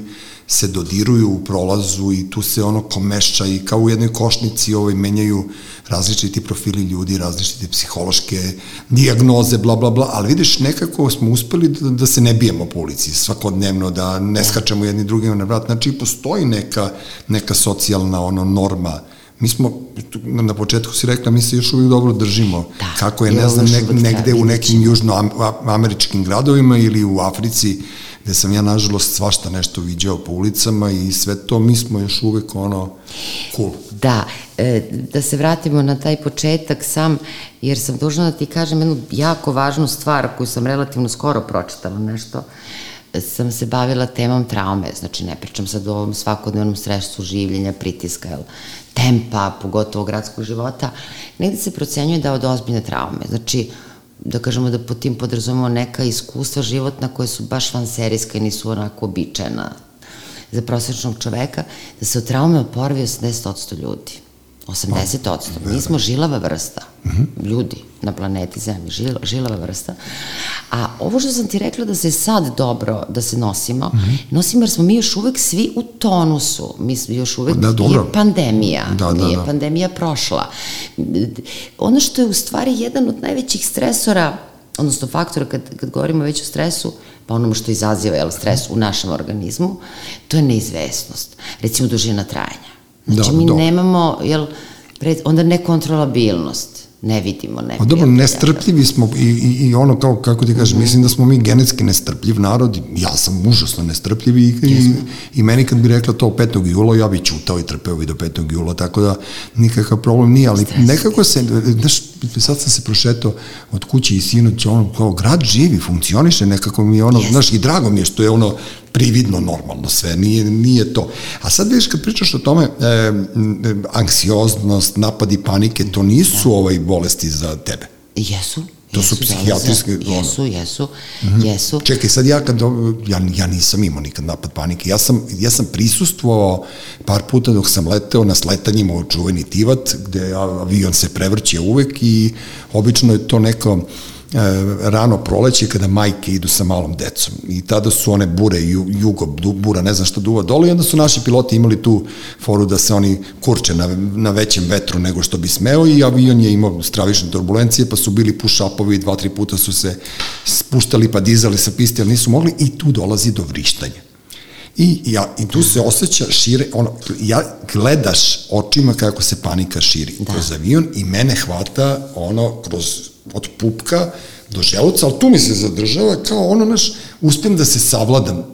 se dodiruju u prolazu i tu se ono komeša i kao u jednoj košnici ovaj, menjaju različiti profili ljudi, različite psihološke diagnoze, bla, bla, bla, ali vidiš, nekako smo uspeli da, da se ne bijemo po ulici svakodnevno, da ne skačemo jedni drugima na vrat, znači postoji neka, neka socijalna ono, norma mi smo, na početku si rekla, mi se još uvijek dobro držimo. Da, Kako je, ne znam, ne, negde u nekim južnoameričkim gradovima ili u Africi, gde sam ja, nažalost, svašta nešto viđao po ulicama i sve to, mi smo još uvek ono, cool. Da, e, da se vratimo na taj početak sam, jer sam dužna da ti kažem jednu jako važnu stvar koju sam relativno skoro pročitala nešto, sam se bavila temom traume, znači ne pričam sad o ovom svakodnevnom stresu, življenja, pritiska, jel, tempa, pogotovo gradskog života, negde se procenjuje da od ozbiljne traume, znači da kažemo da po tim podrazumemo neka iskustva životna koje su baš vanserijska i nisu onako običajna za prosječnog čoveka, da se od traume oporavi 80% ljudi. 80%. Mi smo žilava vrsta. -hmm. Ljudi na planeti Zemlji, žil, žilava vrsta. A ovo što sam ti rekla da se sad dobro da se nosimo, mm -hmm. nosimo jer smo mi još uvek svi u tonusu. Mi smo još uvek, da, dobro. nije pandemija, da, da, nije da. pandemija prošla. Ono što je u stvari jedan od najvećih stresora, odnosno faktora kad, kad govorimo već o stresu, pa onom što izaziva jel, stres u našem organizmu, to je neizvesnost. Recimo dužina trajanja. Znači da, mi do. nemamo, jel, pred, onda nekontrolabilnost ne vidimo ne. Pa dobro, nestrpljivi smo i, i, i ono kao, kako ti kažem, mm -hmm. mislim da smo mi genetski nestrpljiv narod, ja sam užasno nestrpljiv i, i, i meni kad bi rekla to 5. jula, ja bi čutao i trpeo bi do 5. jula, tako da nikakav problem nije, ali Stres. nekako se, znaš, sad sam se prošetao od kuće i sinoć, ono, kao grad živi, funkcioniše, nekako mi je ono, znaš, i drago mi je što je ono prividno normalno sve, nije, nije to. A sad vidiš kad pričaš o tome, e, anksioznost, napadi panike, to nisu da. ovaj bolesti za tebe. Jesu. To jesu, su psihijatrijske... Jesu, jesu, mm -hmm. jesu. Čekaj, sad ja kad, ja, ja nisam imao nikad napad panike, ja sam, ja sam prisustvovao par puta dok sam leteo na sletanjima u čuveni Tivat, gde avion se prevrće uvek i obično je to neko rano proleće kada majke idu sa malom decom i tada su one bure, jugo, bura, ne znam šta duva dole i onda su naši piloti imali tu foru da se oni kurče na, na većem vetru nego što bi smeo i avion je imao stravične turbulencije pa su bili push-upovi dva, tri puta su se spuštali pa dizali sa piste, ali nisu mogli i tu dolazi do vrištanja. I, ja, I tu se osjeća šire, ono, ja gledaš očima kako se panika širi da. kroz avion i mene hvata ono kroz od pupka do želuca, ali tu mi se zadržava kao ono, naš, uspijem da se savladam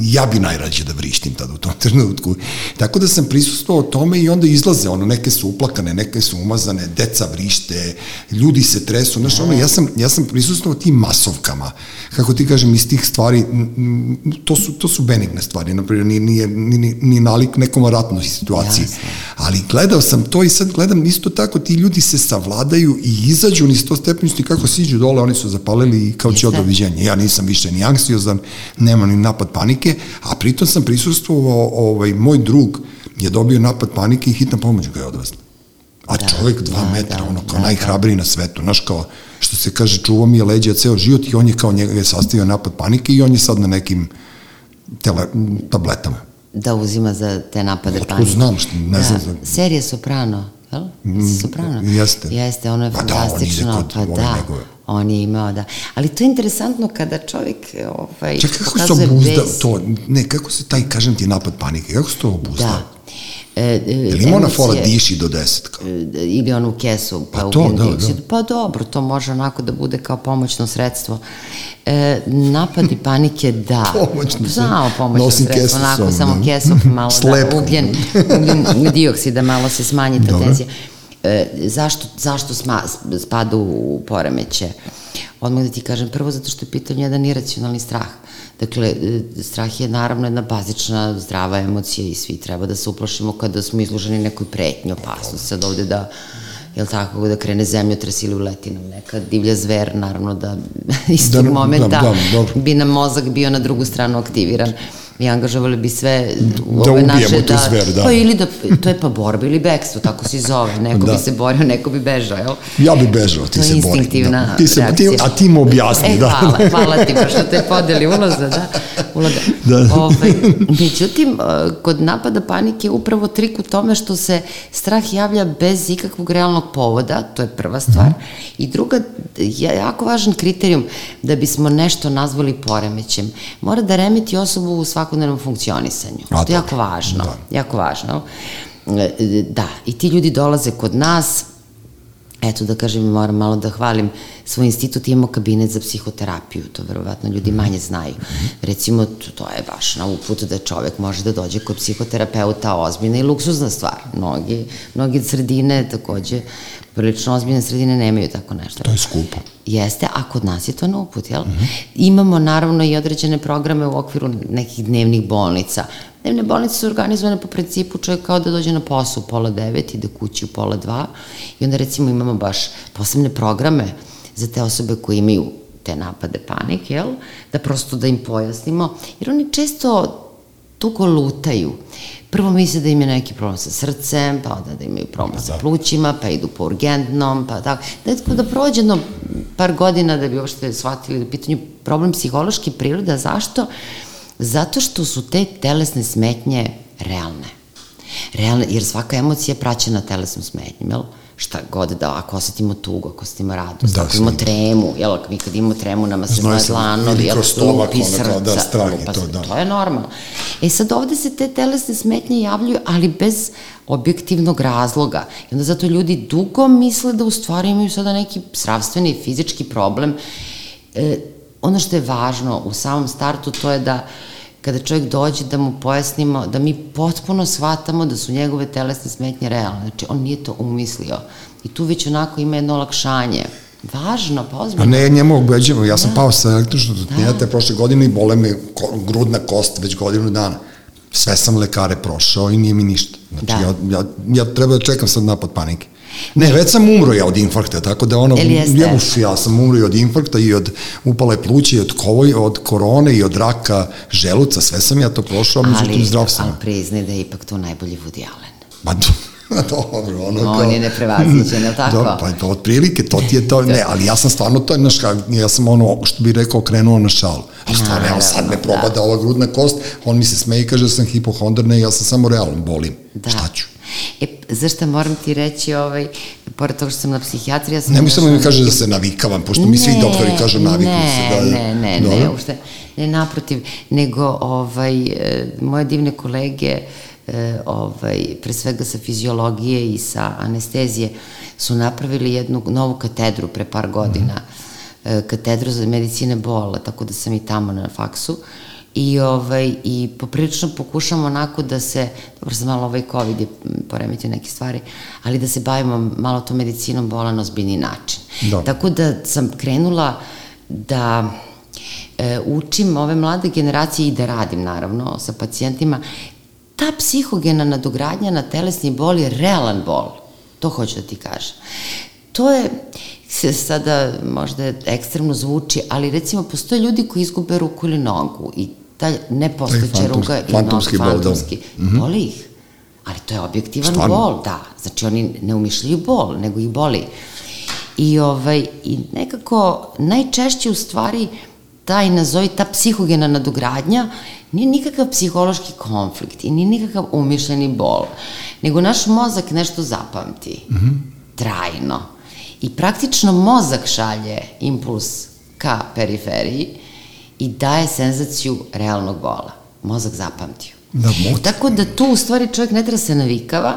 ja bi najrađe da vrištim tada u tom trenutku. Tako da sam prisustvovao tome i onda izlaze, ono, neke su uplakane, neke su umazane, deca vrište, ljudi se tresu, znaš, ono, ja sam, ja sam prisustvovao tim masovkama, kako ti kažem, iz tih stvari, to su, to su benigne stvari, naprimjer, nije, nije, nije, nije nalik nekom ratnoj situaciji, Jasne. ali gledao sam to i sad gledam isto tako, ti ljudi se savladaju i izađu ni sto stepeništi, kako siđu dole, oni su zapalili i kao će odoviđenje. Ja nisam više ni anksiozan, nema ni napad panike, a pritom sam prisustvovao, ovaj, moj drug je dobio napad panike i hitna pomoć ga je odvezla. A da, čovek dva da, metra, da, ono, kao da, najhrabriji da. na svetu, znaš, kao, što se kaže, čuva mi je leđa ceo život i on je kao njega je sastavio napad panike i on je sad na nekim tele, tabletama. Da uzima za te napade Otko panike. znam, što, ne da, znam. Za... Serija Soprano, jel? Mm, Soprano? Jeste. Jeste, ono je pa fantastično. Da, on ide kod pa da. Njegove on je imao, da. Ali to je interesantno kada čovjek ovaj, Čekaj, kako se obuzda bez... to, ne, kako se taj, kažem ti, napad panike, kako se to obuzda? Da. E, e, Ili ima ona fora diši do deset? Kao? E, ili onu kesu, pa, pa to, da, da. Pa dobro, to može onako da bude kao pomoćno sredstvo. E, napadi panike, da. pomoćno Samo pomoćno Nosim sredstvo, onako, sam, samo da. kesu, malo da, ugljen, ugljen dioksid, da malo se smanji ta tenzija. E, zašto, zašto sma, spada u poremeće? Odmah da ti kažem, prvo zato što je pitanje jedan iracionalni strah. Dakle, e, strah je naravno jedna bazična zdrava emocija i svi treba da se uplašimo kada smo izloženi nekoj pretnji, opasnosti. Sad ovde da, jel tako, da krene zemljotres ili uleti nam neka divlja zver, naravno da iz tog da, momenta da, da, bi nam mozak bio na drugu stranu aktiviran. I angažovali bi sve da ove naše, da, zver, da. Pa ili da, to je pa borba ili bekstvo, tako se zove. Neko da. bi se borio, neko bi bežao, jel? Ja bi bežao, ti se bori. To je instinktivna da. ti se, reakcija. Ti, a ti mu objasni, e, da. Hvala, hvala ti, pa što te podeli uloza, da. Uloga. da. Ove, ovaj, međutim, e, kod napada panike upravo trik u tome što se strah javlja bez ikakvog realnog povoda, to je prva stvar. Mm -hmm. I druga, jako važan kriterijum da bismo nešto nazvali poremećem, mora da remeti osobu u svakodnevnom funkcionisanju. A, to je jako važno, da. jako važno. E, da, i ti ljudi dolaze kod nas, eto da kažem, moram malo da hvalim svoj institut, imamo kabinet za psihoterapiju, to verovatno ljudi manje znaju. Recimo, to je baš na uput da čovek može da dođe kod psihoterapeuta ozbiljna i luksuzna stvar. Mnogi, mnogi sredine takođe, prilično ozbiljne sredine nemaju tako nešto. To je skupo. Jeste, a kod nas je to na uput, jel? Mm -hmm. Imamo naravno i određene programe u okviru nekih dnevnih bolnica. Dnevne bolnice su organizovane po principu čovjek kao da dođe na posao u pola devet, ide kući u pola dva i onda recimo imamo baš posebne programe za te osobe koje imaju te napade panike, jel? Da prosto da im pojasnimo, jer oni često tuko lutaju. Prvo misle da im je neki problem sa srcem, pa onda da imaju problem da, sa da. plućima, pa idu po urgentnom, pa tako. Da, da prođe jedno par godina da bi uopšte shvatili da je pitanju problem psihološki priroda. Zašto? Zato što su te telesne smetnje realne. Realne, jer svaka emocija je praćena telesnom smetnjom, jel? šta god da, ako osetimo tugu, ako osetimo radost, da, ako imamo tremu, jel, ako mi kad imamo tremu, nama se zna dlanovi, jel, lupi srca, da, strah lupa to, da. to je normalno. E sad ovde se te telesne smetnje javljaju, ali bez objektivnog razloga. I onda zato ljudi dugo misle da u stvari imaju sada neki sravstveni fizički problem. E, ono što je važno u samom startu to je da kada čovjek dođe da mu pojasnimo, da mi potpuno shvatamo da su njegove telesne smetnje realne. Znači, on nije to umislio. I tu već onako ima jedno olakšanje. Važno, pa ozbiljno. A ne, njemu obeđemo. Ja sam da. pao sa električnog da. prošle godine i bole me grudna kost već godinu dana. Sve sam lekare prošao i nije mi ništa. Znači, da. ja, ja, ja treba da čekam sad napad panike. Ne, već sam umro ja od infarkta, tako da ono, uf, ja sam umro i od infarkta i od upale pluća i od, kovoj, od korone i od raka želuca, sve sam ja to prošao, međutim zdrav sam. Ali priznaj da je ipak to najbolji Woody Allen. Ma dobro, ono no, on je neprevaziđen, je tako? Do, pa to otprilike, to ti je to, ne, ali ja sam stvarno to, znaš, ja sam ono, što bi rekao, krenuo na šalu. Ali stvarno, evo sad me probada da. ova grudna kost, on mi se smeje i kaže da sam hipohondar, ne, ja sam samo realno bolim. Da. Šta ću? E, zašto moram ti reći, ovaj, pored toga što sam na psihijatriji, ja sam... Ne mislim da mi kaže da se navikavam, pošto mi svi doktori kažu naviku ne, se. Da, ne, ne, dobro. ne, ušte, ne, naprotiv, nego ovaj, e, moje divne kolege, e, ovaj, pre svega sa fiziologije i sa anestezije, su napravili jednu novu katedru pre par godina, mm. katedru za medicine bola, tako da sam i tamo na faksu, i, ovaj, i poprilično pokušamo onako da se, dobro sam malo ovaj COVID je poremetio neke stvari, ali da se bavimo malo to medicinom bola na ozbiljni način. Da. Tako da sam krenula da e, učim ove mlade generacije i da radim naravno sa pacijentima, ta psihogena nadogradnja na telesni bol je realan bol. To hoću da ti kažem. To je, se sada možda ekstremno zvuči, ali recimo postoje ljudi koji izgube ruku ili nogu i ta nepostojeća ruka i fantomski bol, fantomski, da. Mm -hmm. boli ih. Ali to je objektivan Stvarno? bol, da. Znači oni ne umišljaju bol, nego ih boli. I, ovaj, I nekako najčešće u stvari taj, nazovi, ta psihogena nadogradnja nije nikakav psihološki konflikt i nije nikakav umišljeni bol, nego naš mozak nešto zapamti. Mm -hmm. Trajno. I praktično mozak šalje impuls ka periferiji i daje senzaciju realnog bola. Mozak zapamtio. Da, moć. Tako da tu u stvari čovjek ne treba se navikava,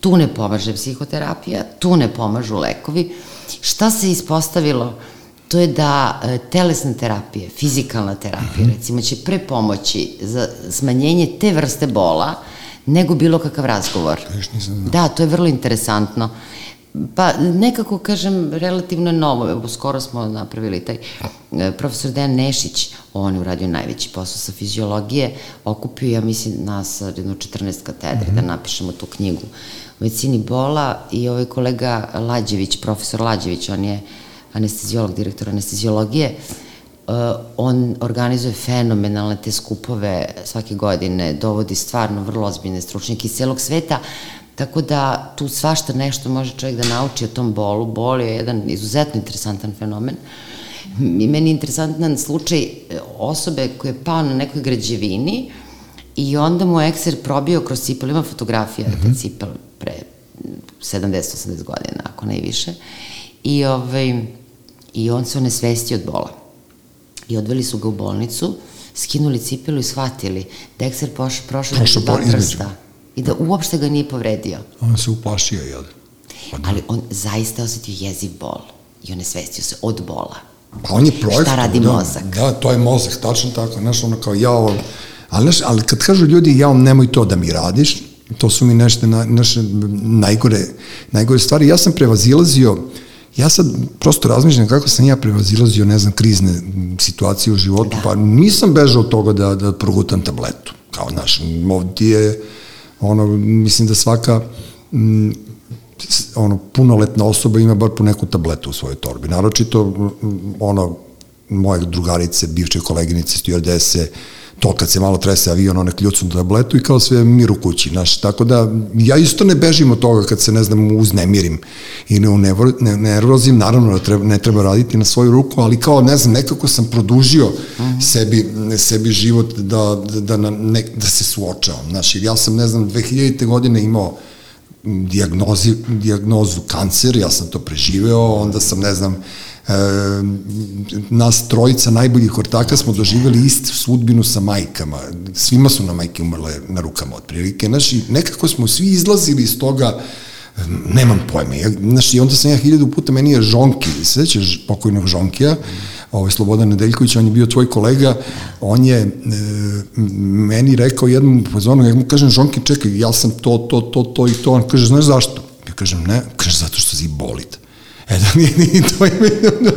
tu ne pomaže psihoterapija, tu ne pomažu lekovi. Šta se ispostavilo? To je da e, telesna terapija, fizikalna terapija, mm -hmm. recimo, će pre pomoći za smanjenje te vrste bola nego bilo kakav razgovor. Da, to je vrlo interesantno. Pa nekako, kažem, relativno novo, evo skoro smo napravili taj e, profesor Dejan Nešić, on je uradio najveći posao sa fiziologije, okupio, ja mislim, nas jedno 14 katedre mm -hmm. da napišemo tu knjigu. O medicini bola i ovaj kolega Lađević, profesor Lađević, on je anestezijolog, direktor anestezijologije, on organizuje fenomenalne te skupove svake godine, dovodi stvarno vrlo ozbiljne stručnjake iz celog sveta, Tako da tu svašta nešto može čovjek da nauči o tom bolu. Bol je jedan izuzetno interesantan fenomen. I meni je interesantan slučaj e, osobe koja je pao na nekoj građevini i onda mu ekser probio kroz cipel, ima fotografija mm -hmm. cipel pre 70-80 godina, ako ne i više. I, ovaj, I on se onesvestio od bola. I odveli su ga u bolnicu, skinuli cipelu i shvatili da ekser poš, prošao da dva prsta i da uopšte ga nije povredio. On se uplašio, jel? Pa da. Ali on zaista osetio jeziv bol i on je svestio se od bola. Pa on je projekt. Šta radi da, mozak? Da, to je mozak, tačno tako. Znaš, ono kao ja ovo... Ali, znaš, ali kad kažu ljudi, ja nemoj to da mi radiš, to su mi nešto na, naše najgore, najgore stvari. Ja sam prevazilazio, ja sad prosto razmišljam kako sam ja prevazilazio, ne znam, krizne situacije u životu, da. pa nisam bežao od toga da, da progutam tabletu. Kao, znaš, ovdje je ono, mislim da svaka m, ono, punoletna osoba ima bar po neku tabletu u svojoj torbi. Naročito, ono, moje drugarice, bivše koleginice, stewardese, to kad se malo trese avion, one kljucnu tabletu i kao sve mir u kući, znaš, tako da ja isto ne bežim od toga kad se, ne znam, uznemirim i ne, ne, nervozim, naravno da treba, ne treba raditi na svoju ruku, ali kao, ne znam, nekako sam produžio mm -hmm. sebi, sebi život da, da, da, ne, da se suočavam, znaš, jer ja sam, ne znam, 2000. godine imao diagnozi, diagnozu kancer, ja sam to preživeo, onda sam, ne znam, e, nas trojica najboljih ortaka smo doživjeli istu sudbinu sa majkama. Svima su na majke umrle na rukama otprilike. I nekako smo svi izlazili iz toga nemam pojma. Ja, znaš, i onda sam ja hiljadu puta, meni je Žonki, svećaš pokojnog Žonkija, ovaj, Slobodan Nedeljković, on je bio tvoj kolega, on je e, meni rekao jednom pozvonu, ja mu kažem, Žonki, čekaj, ja sam to, to, to, to i to, on kaže, znaš zašto? Ja kažem, ne, kaže, zato što si bolit. E da mi ni to je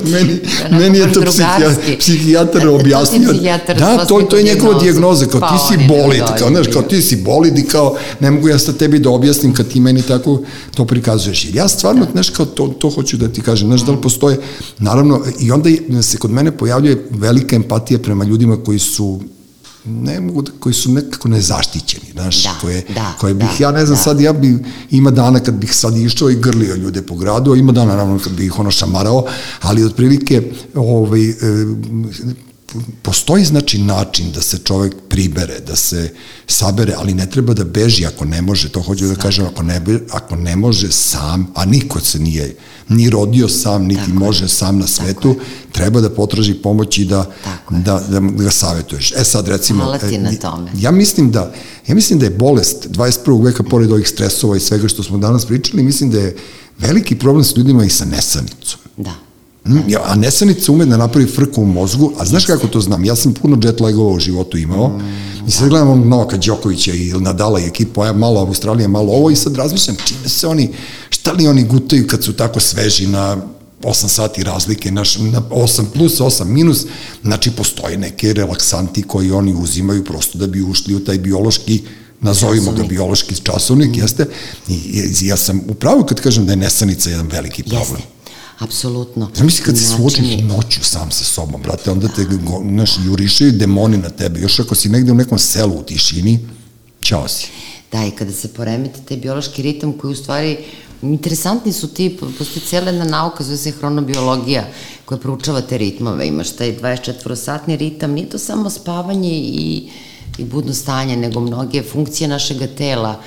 meni, da, meni je to psihijatar, psihijatar objasnio. Da, to, to je njegova dijagnoza, kao ti si bolid, kao, znaš, kao ti si bolid i kao ne mogu ja sa tebi da objasnim kad ti meni tako to prikazuješ. Jer ja stvarno, znaš, kao to, to hoću da ti kažem, znaš, da li postoje, naravno, i onda se kod mene pojavljuje velika empatija prema ljudima koji su ne mogu da, koji su nekako nezaštićeni, znaš, da, koje, da, koje bih, da, ja ne znam, da. sad ja bi, ima dana kad bih sad išao i grlio ljude po gradu, a ima dana naravno kad bih ih ono šamarao, ali otprilike ovaj, e, postoji znači način da se čovek pribere, da se sabere, ali ne treba da beži ako ne može, to hoću da kažem, ako ne, ako ne može sam, a niko se nije ni rodio sam, niti Tako može je. sam na svetu, Tako treba da potraži pomoć i da, da, da, da ga savetuješ. E sad recimo, Hvala ti na tome. Ja mislim da, ja mislim da je bolest 21. veka, pored ovih stresova i svega što smo danas pričali, mislim da je veliki problem s ljudima i sa nesanicom. Da. Mm, ja, a nesanica ume da napravi frku u mozgu, a znaš kako to znam? Ja sam puno jet lagova u životu imao mm, i sad gledam onog Novaka Đokovića i Nadala i ekipa, ja malo Australija, malo ovo i sad razmišljam čime se oni, šta li oni gutaju kad su tako sveži na 8 sati razlike, naš, na 8 plus, 8 minus, znači postoje neke relaksanti koji oni uzimaju prosto da bi ušli u taj biološki nazovimo ga biološki časovnik, mm. jeste, I, i ja sam upravo kad kažem da je nesanica jedan veliki problem. Jeste Apsolutno. Zamisli kad se suočiš noću sam sa sobom, brate, onda te, znaš, jurišaju demoni na tebe. Još ako si negde u nekom selu u tišini, čao si. Da, i kada se poremeti taj biološki ritam koji u stvari Interesantni su ti, postoji cijela jedna nauka, zove se hronobiologija, koja proučava te ritmove. Imaš taj 24-satni ritam, nije to samo spavanje i, i budno stanje, nego mnoge funkcije našeg tela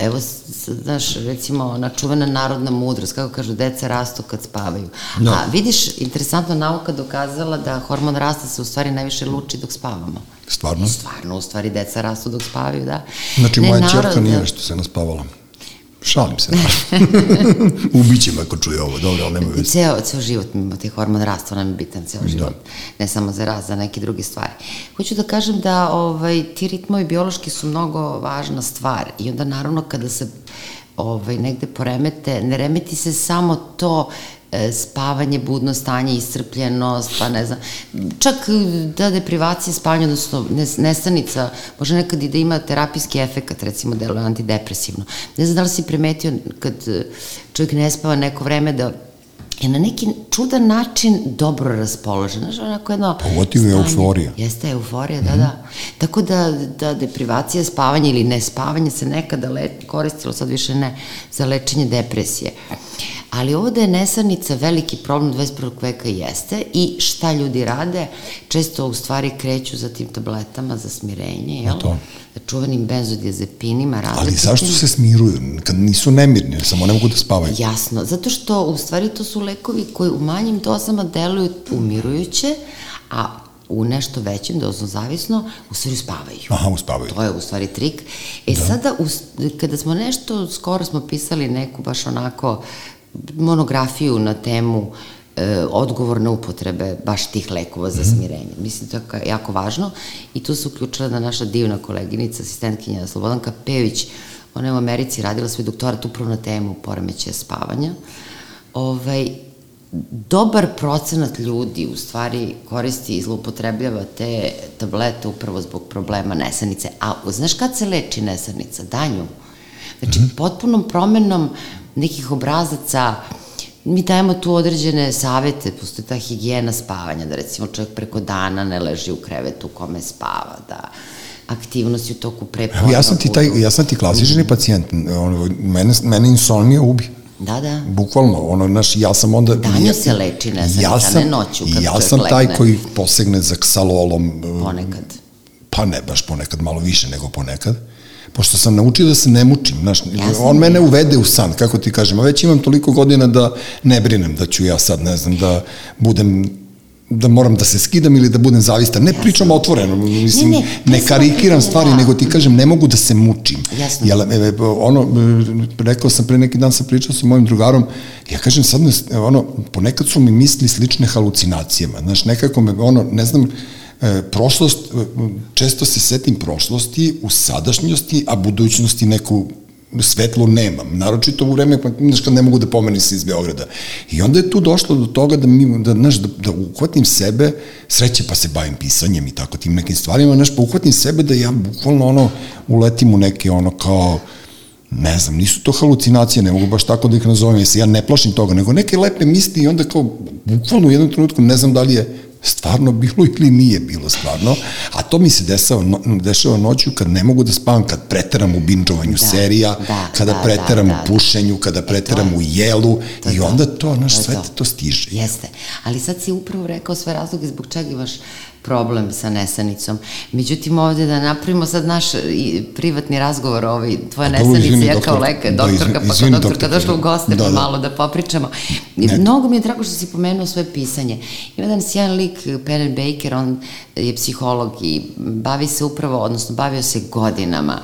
evo, znaš, recimo, ona čuvena narodna mudrost, kako kažu, deca rastu kad spavaju. No. A vidiš, interesantno, nauka dokazala da hormon rasta se u stvari najviše luči dok spavamo. Stvarno? Stvarno, u stvari deca rastu dok spavaju, da. Znači, ne, moja narod, čerka nije što se naspavala. Šalim se. Ubiće me ako čuje ovo, dobro, ali nema veze. Ceo, ceo život mi ima taj hormon rasta, nam je bitan ceo da. život. Da. Ne samo za rast, za neke druge stvari. Hoću da kažem da ovaj, ti ritmovi biološki su mnogo važna stvar i onda naravno kada se ovaj, negde poremete, ne remeti se samo to spavanje, budno stanje, iscrpljenost, pa ne znam, čak da deprivacija spavanja, odnosno nestanica, može nekad i da ima terapijski efekt, recimo deluje antidepresivno. Ne znam da li si primetio kad čovjek ne spava neko vreme da je na neki čudan način dobro raspoložen. Znaš, onako jedno... Pogotovo je euforija. Jeste euforija, da, mm -hmm. da. Tako da, da deprivacija spavanja ili nespavanje se nekada le, koristilo, sad više ne, za lečenje depresije. Ali ovde je nesanica veliki problem 21. veka jeste i šta ljudi rade, često u stvari kreću za tim tabletama za smirenje, jel? To. Čuvenim benzodiazepinima, različitim. Ali zašto se smiruju? Kad nisu nemirni, samo ne mogu da spavaju. Jasno, zato što u stvari to su lekovi koji u manjim dozama deluju umirujuće, a u nešto većem dozom zavisno, u stvari uspavaju. Aha, uspavaju. To je u stvari trik. E da. sada, kada smo nešto, skoro smo pisali neku baš onako monografiju na temu e, odgovorne upotrebe baš tih lekova za mhm. smirenje. Mislim, to je jako važno i tu se uključila da naša divna koleginica, asistentkinja Slobodanka Pević, ona je u Americi radila svoj doktorat upravo na temu poremećaja spavanja. Ovaj, dobar procenat ljudi u stvari koristi i zloupotrebljava te tablete upravo zbog problema nesanice. A znaš kad se leči nesanica? Danju. Znači, mm -hmm. potpunom promenom nekih obrazaca, mi dajemo tu određene savete, postoje ta higijena spavanja, da recimo čovjek preko dana ne leži u krevetu u kome spava, da aktivnosti u toku prepodne. Ja sam ti taj, ja sam ti klasični mm. pacijent, ono, mene, mene insomnija ubi. Da, da. Bukvalno, ono, naš, ja sam onda... Danju se leči, ne znam, ja sam, ne noću kad Ja sam taj legne. koji posegne za ksalolom. Ponekad. Pa ne baš ponekad, malo više nego ponekad pošto sam naučio da se ne mučim, znaš, on mene uvede u san, kako ti kažem, a već imam toliko godina da ne brinem da ću ja sad, ne znam, da budem da moram da se skidam ili da budem zavistan. Ne pričam otvoreno, mislim, ne, ne, ne karikiram stvari, da. nego ti kažem, ne mogu da se mučim. Jasno. Jel, e, ono, rekao sam pre neki dan sam pričao sa mojim drugarom, ja kažem sad, ono, ponekad su mi misli slične halucinacijama, znaš, nekako me, ono, ne znam, e, prošlost, e, često se setim prošlosti u sadašnjosti, a budućnosti neku svetlo nemam, naročito u vreme znaš, kad ne mogu da pomenim se iz Beograda. I onda je tu došlo do toga da, mi, da, znaš, da, da uhvatim sebe, sreće pa se bavim pisanjem i tako tim nekim stvarima, znaš, pa uhvatim sebe da ja bukvalno ono, uletim u neke ono kao, ne znam, nisu to halucinacije, ne mogu baš tako da ih nazovem, jer se ja ne plašim toga, nego neke lepe misli i onda kao, bukvalno u jednom trenutku ne znam da li je stvarno bilo ili nije bilo stvarno, a to mi se dešava, no, dešava noću kad ne mogu da spavam, kad preteram u binđovanju da, serija, da, kada da, preteram da, da, u pušenju, kada e, preteram u jelu to i onda to, naš, sve to. to stiže. Jeste, ali sad si upravo rekao sve razloge zbog čega imaš problem sa nesanicom. Međutim, ovde da napravimo sad naš privatni razgovor o ovoj tvoje nesanice, ja kao lekar, da, doktorka, pa kao doktorka došla u goste, da, pa da. malo da popričamo. Ne. Mnogo mi je drago što si pomenuo svoje pisanje. Ima jedan sjajan lik, Penn Baker, on je psiholog i bavi se upravo, odnosno bavio se godinama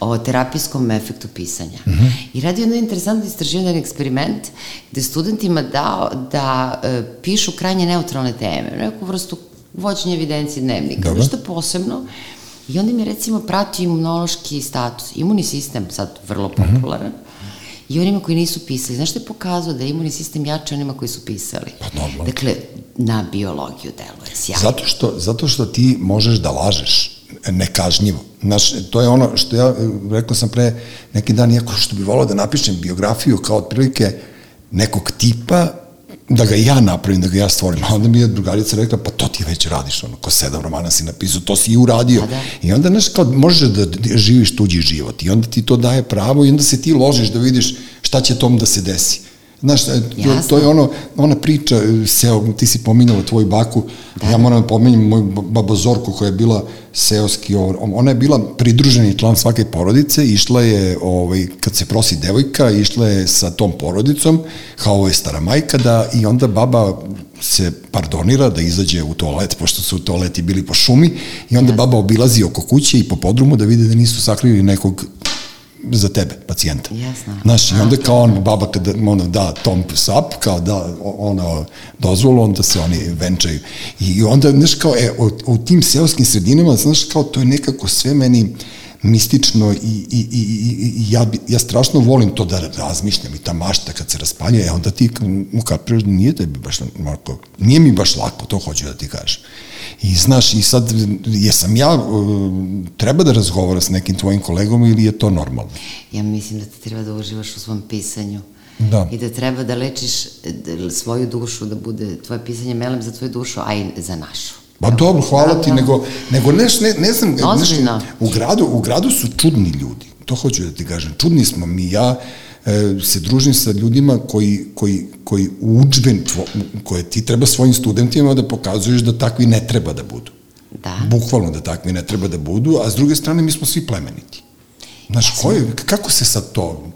o terapijskom efektu pisanja. Mm -hmm. I radi jedno interesantno istraživanje, eksperiment, gde studentima dao da e, pišu krajnje neutralne teme, neku vrstu vođenje evidencije dnevnika, Dobro. ništa posebno. I onda mi recimo prati imunološki status. Imunni sistem, sad vrlo mhm. popularan, mm -hmm. i onima koji nisu pisali. Znaš što je pokazao da je imunni sistem jače onima koji su pisali? Pa normalno. Dakle, na biologiju deluje sjajno. Zato što, zato što ti možeš da lažeš nekažnjivo. Znaš, to je ono što ja, rekao sam pre neki dan, iako što bi volao da napišem biografiju kao otprilike nekog tipa da ga ja napravim, da ga ja stvorim. A onda mi je drugarica rekla, pa to ti već radiš, ono, ko sedam romana si napisao, to si i uradio. Da, da. I onda, znaš, kao, možeš da živiš tuđi život i onda ti to daje pravo i onda se ti ložiš da vidiš šta će tom da se desi. Znaš, to, to je ono, ona priča, seo, ti si pominjala tvoju baku, da. ja moram da pominjem moju babo Zorku koja je bila seoski, ona je bila pridruženi član svake porodice, išla je, ovaj, kad se prosi devojka, išla je sa tom porodicom, kao ovo je stara majka, da, i onda baba se pardonira da izađe u toalet, pošto su toaleti bili po šumi, i onda baba obilazi oko kuće i po podrumu da vide da nisu sakrili nekog za tebe, pacijenta. Jasno. Znaš, i onda kao on, baba kada ono, da tom sap, kao da ono, dozvolu, onda se oni venčaju. I onda, znaš, kao, e, u, u tim seoskim sredinama, znaš, kao, to je nekako sve meni mistično i, i, i, i ja, ja strašno volim to da razmišljam i ta mašta kad se raspalja, e onda ti mu kapiraš da nije tebi baš, Marko, nije mi baš lako, to hoću da ti kažem. I znaš, i sad, jesam ja, uh, treba da razgovara s nekim tvojim kolegom ili je to normalno? Ja mislim da ti treba da uživaš u svom pisanju. Da. i da treba da lečiš da, svoju dušu, da bude tvoje pisanje melem za tvoju dušu, a i za našu. Ba dobro, hvala ti, nego, nego neš, ne, ne znam, nešto, u gradu, u gradu su čudni ljudi, to hoću da ti kažem, čudni smo mi, ja e, se družim sa ljudima koji, koji, koji učben, tvo, koje ti treba svojim studentima da pokazuješ da takvi ne treba da budu. Da. Bukvalno da takvi ne treba da budu, a s druge strane mi smo svi plemeniti. Znaš, ko je, kako se sad to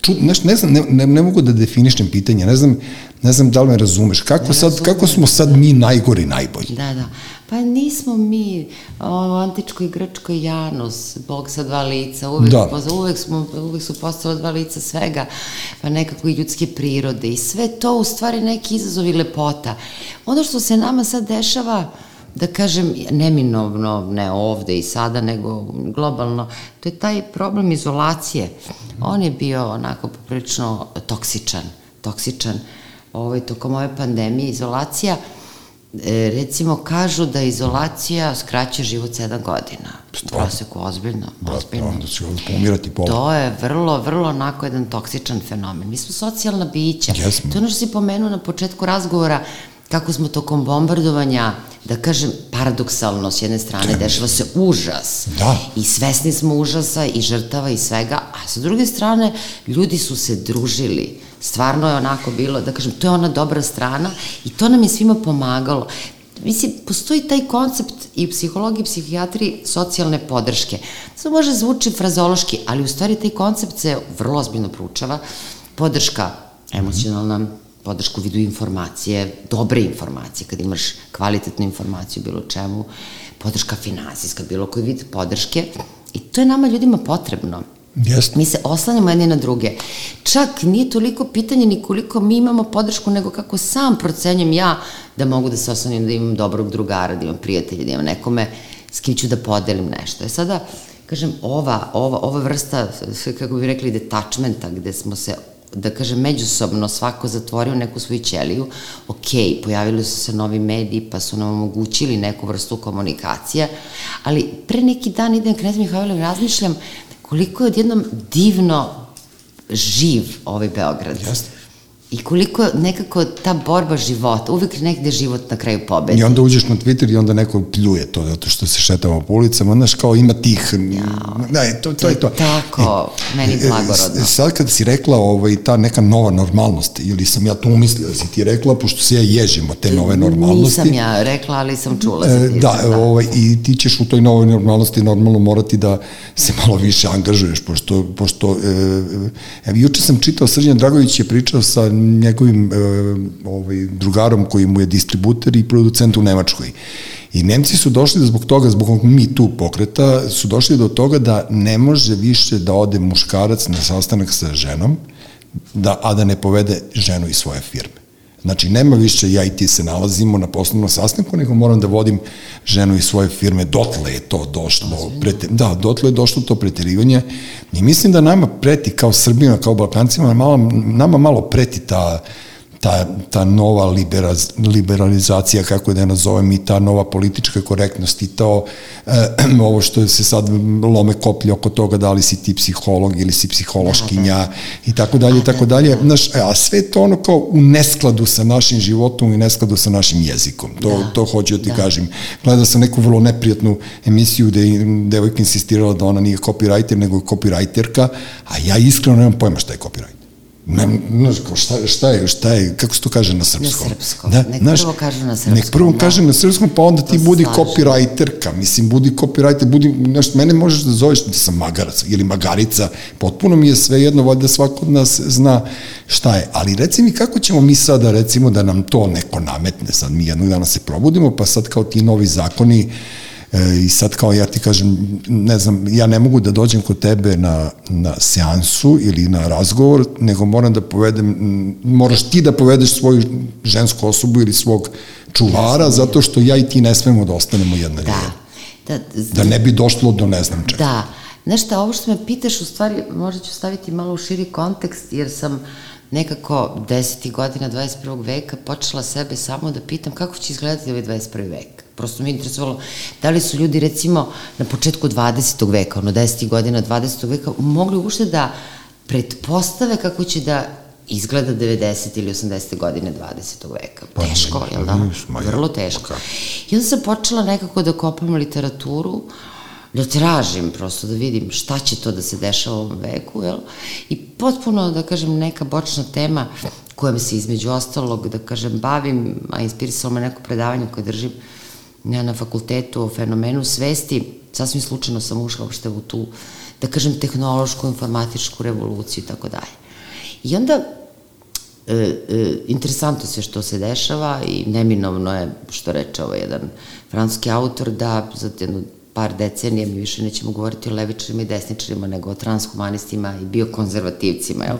čud, znaš, ne znam, ne, ne, ne mogu da definišem pitanje, ne znam, ne znam da li me razumeš, kako, Ne sad, kako smo sad mi najgori najbolji? Da, da. Pa nismo mi o, u antičkoj Grčkoj Janus, bog sa dva lica, uvek, Da. da. uvek, smo, uvek su postala dva lica svega, pa nekako i ljudske prirode i sve to u stvari neki izazov i lepota. Ono što se nama sad dešava, da kažem, neminovno, ne ovde i sada, nego globalno, to je taj problem izolacije. On je bio onako poprilično toksičan, toksičan ovaj, tokom ove pandemije, izolacija, E, recimo kažu da izolacija skraćuje život 7 godina. U Stvarno? proseku, ozbiljno, Brate, ozbiljno. onda će ovdje pomirati pola. To je vrlo, vrlo onako jedan toksičan fenomen. Mi smo socijalna bića. Jesmo. To je ono što si pomenuo na početku razgovora, kako smo tokom bombardovanja, da kažem, paradoksalno, s jedne strane, dešava se užas. Da. I svesni smo užasa i žrtava i svega, a sa druge strane, ljudi su se družili. Stvarno je onako bilo, da kažem, to je ona dobra strana i to nam je svima pomagalo. Mislim, postoji taj koncept i u psihologiji i psihijatriji socijalne podrške. To može zvuči frazološki, ali u stvari taj koncept se vrlo ozbiljno proučava. Podrška emocionalna, podrška u vidu informacije, dobre informacije, kad imaš kvalitetnu informaciju bilo čemu, podrška finansijska, bilo koji vid podrške. I to je nama ljudima potrebno. Jeste. Mi se oslanjamo jedni na druge. Čak nije toliko pitanje ni koliko mi imamo podršku, nego kako sam procenjujem ja da mogu da se oslanjam, da imam dobrog drugara, da imam prijatelja, da imam nekome s kim ću da podelim nešto. E sada, kažem, ova, ova, ova vrsta, kako bi rekli, detachmenta, gde smo se da kažem, međusobno svako zatvorio neku svoju ćeliju, ok, pojavili su se novi mediji pa su nam omogućili neku vrstu komunikacije, ali pre neki dan idem knjez Mihajlo i razmišljam koliko je odjednom divno živ ovaj Beograd. Jeste. I koliko nekako ta borba života, uvek negde život na kraju pobedi. I onda uđeš na Twitter i onda neko pljuje to, zato što se šetamo po ulicama, znaš, kao ima tih... Da, e, to, to, je to. tako, meni blagorodno. E, Sad kad si rekla ovaj, ta neka nova normalnost, ili sam ja to umislio da si ti rekla, pošto se ja ježim od te nove normalnosti. Nisam ja rekla, ali sam čula E, ti. da, ovaj, i ti ćeš u toj novoj normalnosti normalno morati da se malo više angažuješ, pošto, pošto e, e, juče sam čitao, Srđan Dragović je pričao sa njegovim e, ovaj, drugarom koji mu je distributer i producent u Nemačkoj. I Nemci su došli da zbog toga, zbog mi tu pokreta, su došli do toga da ne može više da ode muškarac na sastanak sa ženom, da, a da ne povede ženu iz svoje firme. Znači, nema više ja i ti se nalazimo na poslovnom sastanku, nego moram da vodim ženu iz svoje firme. Dotle je to došlo. Prete, da, dotle je došlo to preterivanje. I mislim da nama preti, kao Srbima, kao Balkancima, malo, nama malo preti ta, ta, ta nova liberaz, liberalizacija, kako da je nazovem, i ta nova politička korektnost i to eh, ovo što se sad lome koplje oko toga da li si ti psiholog ili si psihološkinja i tako dalje i tako dalje. Znaš, a sve to ono kao u neskladu sa našim životom i neskladu sa našim jezikom. To, Da. to hoću da ti Da. kažem. Gledao sam neku vrlo neprijatnu emisiju gde je devojka insistirala da ona nije copywriter, nego je copywriterka, a ja iskreno nemam pojma šta je copywriter. Ne, kao šta, šta je, šta je, kako se to kaže na srpskom? srpskom. Nek prvo kažu na srpskom, Nek prvo da. kaže na srpskom, pa onda ti se budi slažem. copywriterka, mislim, budi copywriter, budi, znaš, mene možeš da zoveš da sam magarac ili magarica, potpuno mi je sve jedno, valjda svako od nas zna šta je, ali reci mi kako ćemo mi sada, recimo, da nam to neko nametne, sad mi jednog dana se probudimo, pa sad kao ti novi zakoni, E, I sad kao ja ti kažem, ne znam, ja ne mogu da dođem kod tebe na, na seansu ili na razgovor, nego moram da povedem, moraš ti da povedeš svoju žensku osobu ili svog čuvara, zato što ja i ti ne smemo da ostanemo jedna Da. Da, Da ne bi došlo do ne znam čega. Da. Znaš šta, ovo što me pitaš, u stvari, možda ću staviti malo u širi kontekst, jer sam nekako deseti godina 21. veka počela sebe samo da pitam kako će izgledati ovaj 21. vek. Prosto me interesovalo da li su ljudi recimo na početku 20. veka, ono 10. godina 20. veka, mogli uopšte da pretpostave kako će da izgleda 90. ili 80. godine 20. veka. Pa, teško, ne, jel da? ja, Vrlo teško. pa? I onda sam počela nekako da kopam literaturu, da tražim prosto da vidim šta će to da se dešava u ovom veku, jel? I potpuno, da kažem, neka bočna tema kojom se između ostalog, da kažem, bavim, a inspirisalo me neko predavanje koje držim ja na fakultetu o fenomenu svesti, sasvim slučajno sam ušla uopšte u tu, da kažem, tehnološku, informatičku revoluciju i tako dalje. I onda e, e, interesantno sve što se dešava i neminovno je, što reče ovaj jedan francuski autor, da za jednu par decenija mi više nećemo govoriti o levičarima i desničarima, nego o transhumanistima i biokonzervativcima, jel?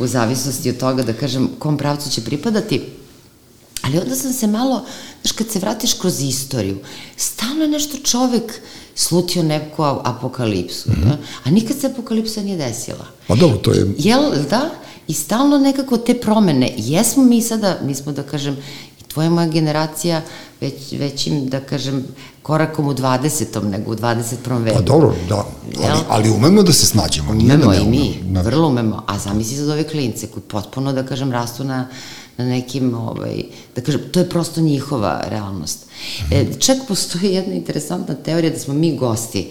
U zavisnosti od toga, da kažem, kom pravcu će pripadati. Ali onda sam se malo, znaš, kad se vratiš kroz istoriju, stalno je nešto čovek slutio neku apokalipsu, mm -hmm. a nikad se apokalipsa nije desila. Pa dobro, to je... Jel, da? I stalno nekako te promene. Jesmo mi sada, mi smo da kažem, i tvoja moja generacija već, većim, da kažem, korakom u 20. nego u 21. veku. Pa dobro, da. Ali, ali umemo da se snađemo. Umemo da i mi, umemo. Da. vrlo umemo. A zamisli sad ove klince koji potpuno, da kažem, rastu na, na nekim, ovaj, da kažem, to je prosto njihova realnost. E, čak postoji jedna interesantna teorija da smo mi gosti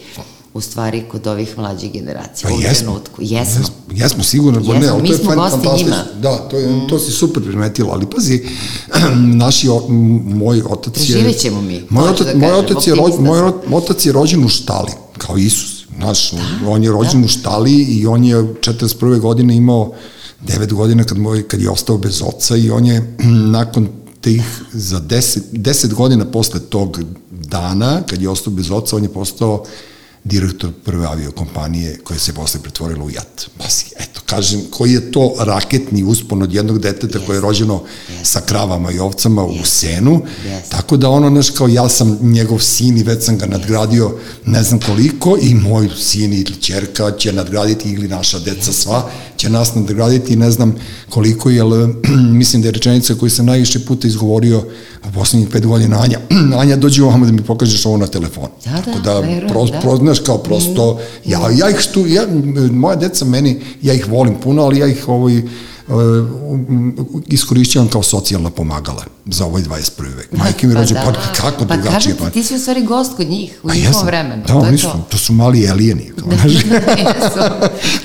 u stvari kod ovih mlađih generacija Pa u jesmo. trenutku. Jesmo. Jesmo, jesmo sigurno, Jesmo, ne, ali mi to je gosti njima. Da, to, je, to si super primetila, ali pazi, naši, o- moj otac je... Preživjet ćemo mi, Moj otac, da moj otac, je, rođen, moj otac je rođen u štali, kao Isus. Znaš, Da, on je rođen u štali i on je 41. godine imao 9 godina kad, moj, kad je ostao bez oca i on je nakon tih za 10, 10 godina posle tog dana, kad je ostao bez oca, on je postao direktor prve aviokompanije koja se posle pretvorila u JAT. Pazi, eto, kažem, koji je to raketni uspon od jednog deteta koje je rođeno sa kravama i ovcama u senu, Jeste. tako da ono, znaš, kao ja sam njegov sin i već sam ga nadgradio ne znam koliko i moj sin ili čerka će nadgraditi ili naša deca sva će nas nadgraditi ne znam koliko, jer mislim da je rečenica koju sam najviše puta izgovorio u poslednjih pet godina, Anja, Anja, dođi ovamo da mi pokažeš ovo na telefon. Da, da, Tako da, verujem, pro, da. pro, znaš, kao prosto, ja, ja ih stu, ja, moja deca meni, ja ih volim puno, ali ja ih ovaj, iskorišćavam kao socijalna pomagala za ovaj 21. vek. Majke mi rođe, pa, kako pa drugačije? kažem ti, ti si u stvari gost kod njih, u Pa njihovom vremenu. Da, to oni su, to. to su mali elijeni. Jesu.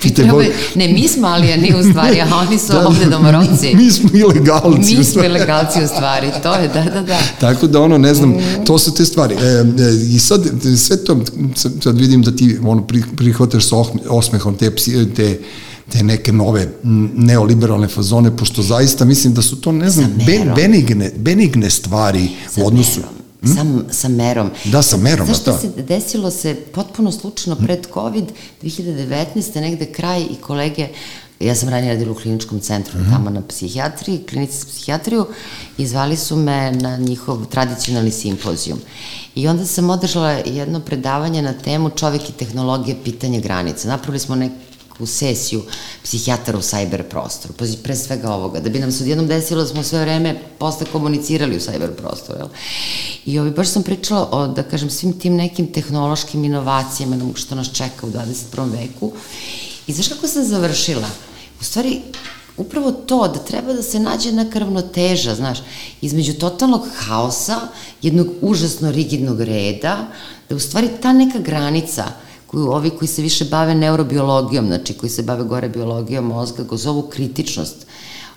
Pitaj Treba- Bog. ne, mi smo alijeni u stvari, a oni su ovde domorodci. Mi smo ilegalci. Mi smo ilegalci u stvari, to je, da, da, da. Tako da ono, ne znam, to su te stvari. E, e, I sad, sve to, sad, vidim da ti ono, pri, prihvataš sa osme- osmehom te, te te neke nove neoliberalne fazone, pošto zaista mislim da su to, ne znam, ben, benigne, benigne stvari Sa u odnosu... merom. Sa, sa merom. Da, sa merom, Znaš šta da. se desilo se potpuno slučajno pred COVID 2019. negde kraj i kolege Ja sam ranije radila u kliničkom centru, Mhm. tamo na psihijatriji, klinici za psihijatriju, i zvali su me na njihov tradicionalni simpozijum. I onda sam održala jedno predavanje na temu čovek i tehnologija, pitanje granica. Napravili smo neku sesiju psihijatara u sajber prostoru, pazi, pre svega ovoga, da bi nam se odjednom desilo da smo sve vreme posle komunicirali u sajber prostoru, jel? I ovi, baš sam pričala o, da kažem, svim tim nekim tehnološkim inovacijama, onog što nas čeka u 21. veku. I znaš kako sam završila? U stvari, upravo to, da treba da se nađe neka ravnoteža, znaš, između totalnog haosa, jednog užasno rigidnog reda, da u stvari ta neka granica, koju ovi koji se više bave neurobiologijom, znači koji se bave gore biologijom mozga, go zovu kritičnost,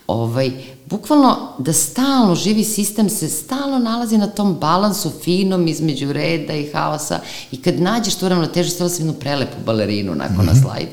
ovaj, bukvalno da stalno živi sistem se stalno nalazi na tom balansu finom između reda i haosa i kad nađeš tu ravnotežu, stala sam jednu prelepu balerinu nakon na slajd.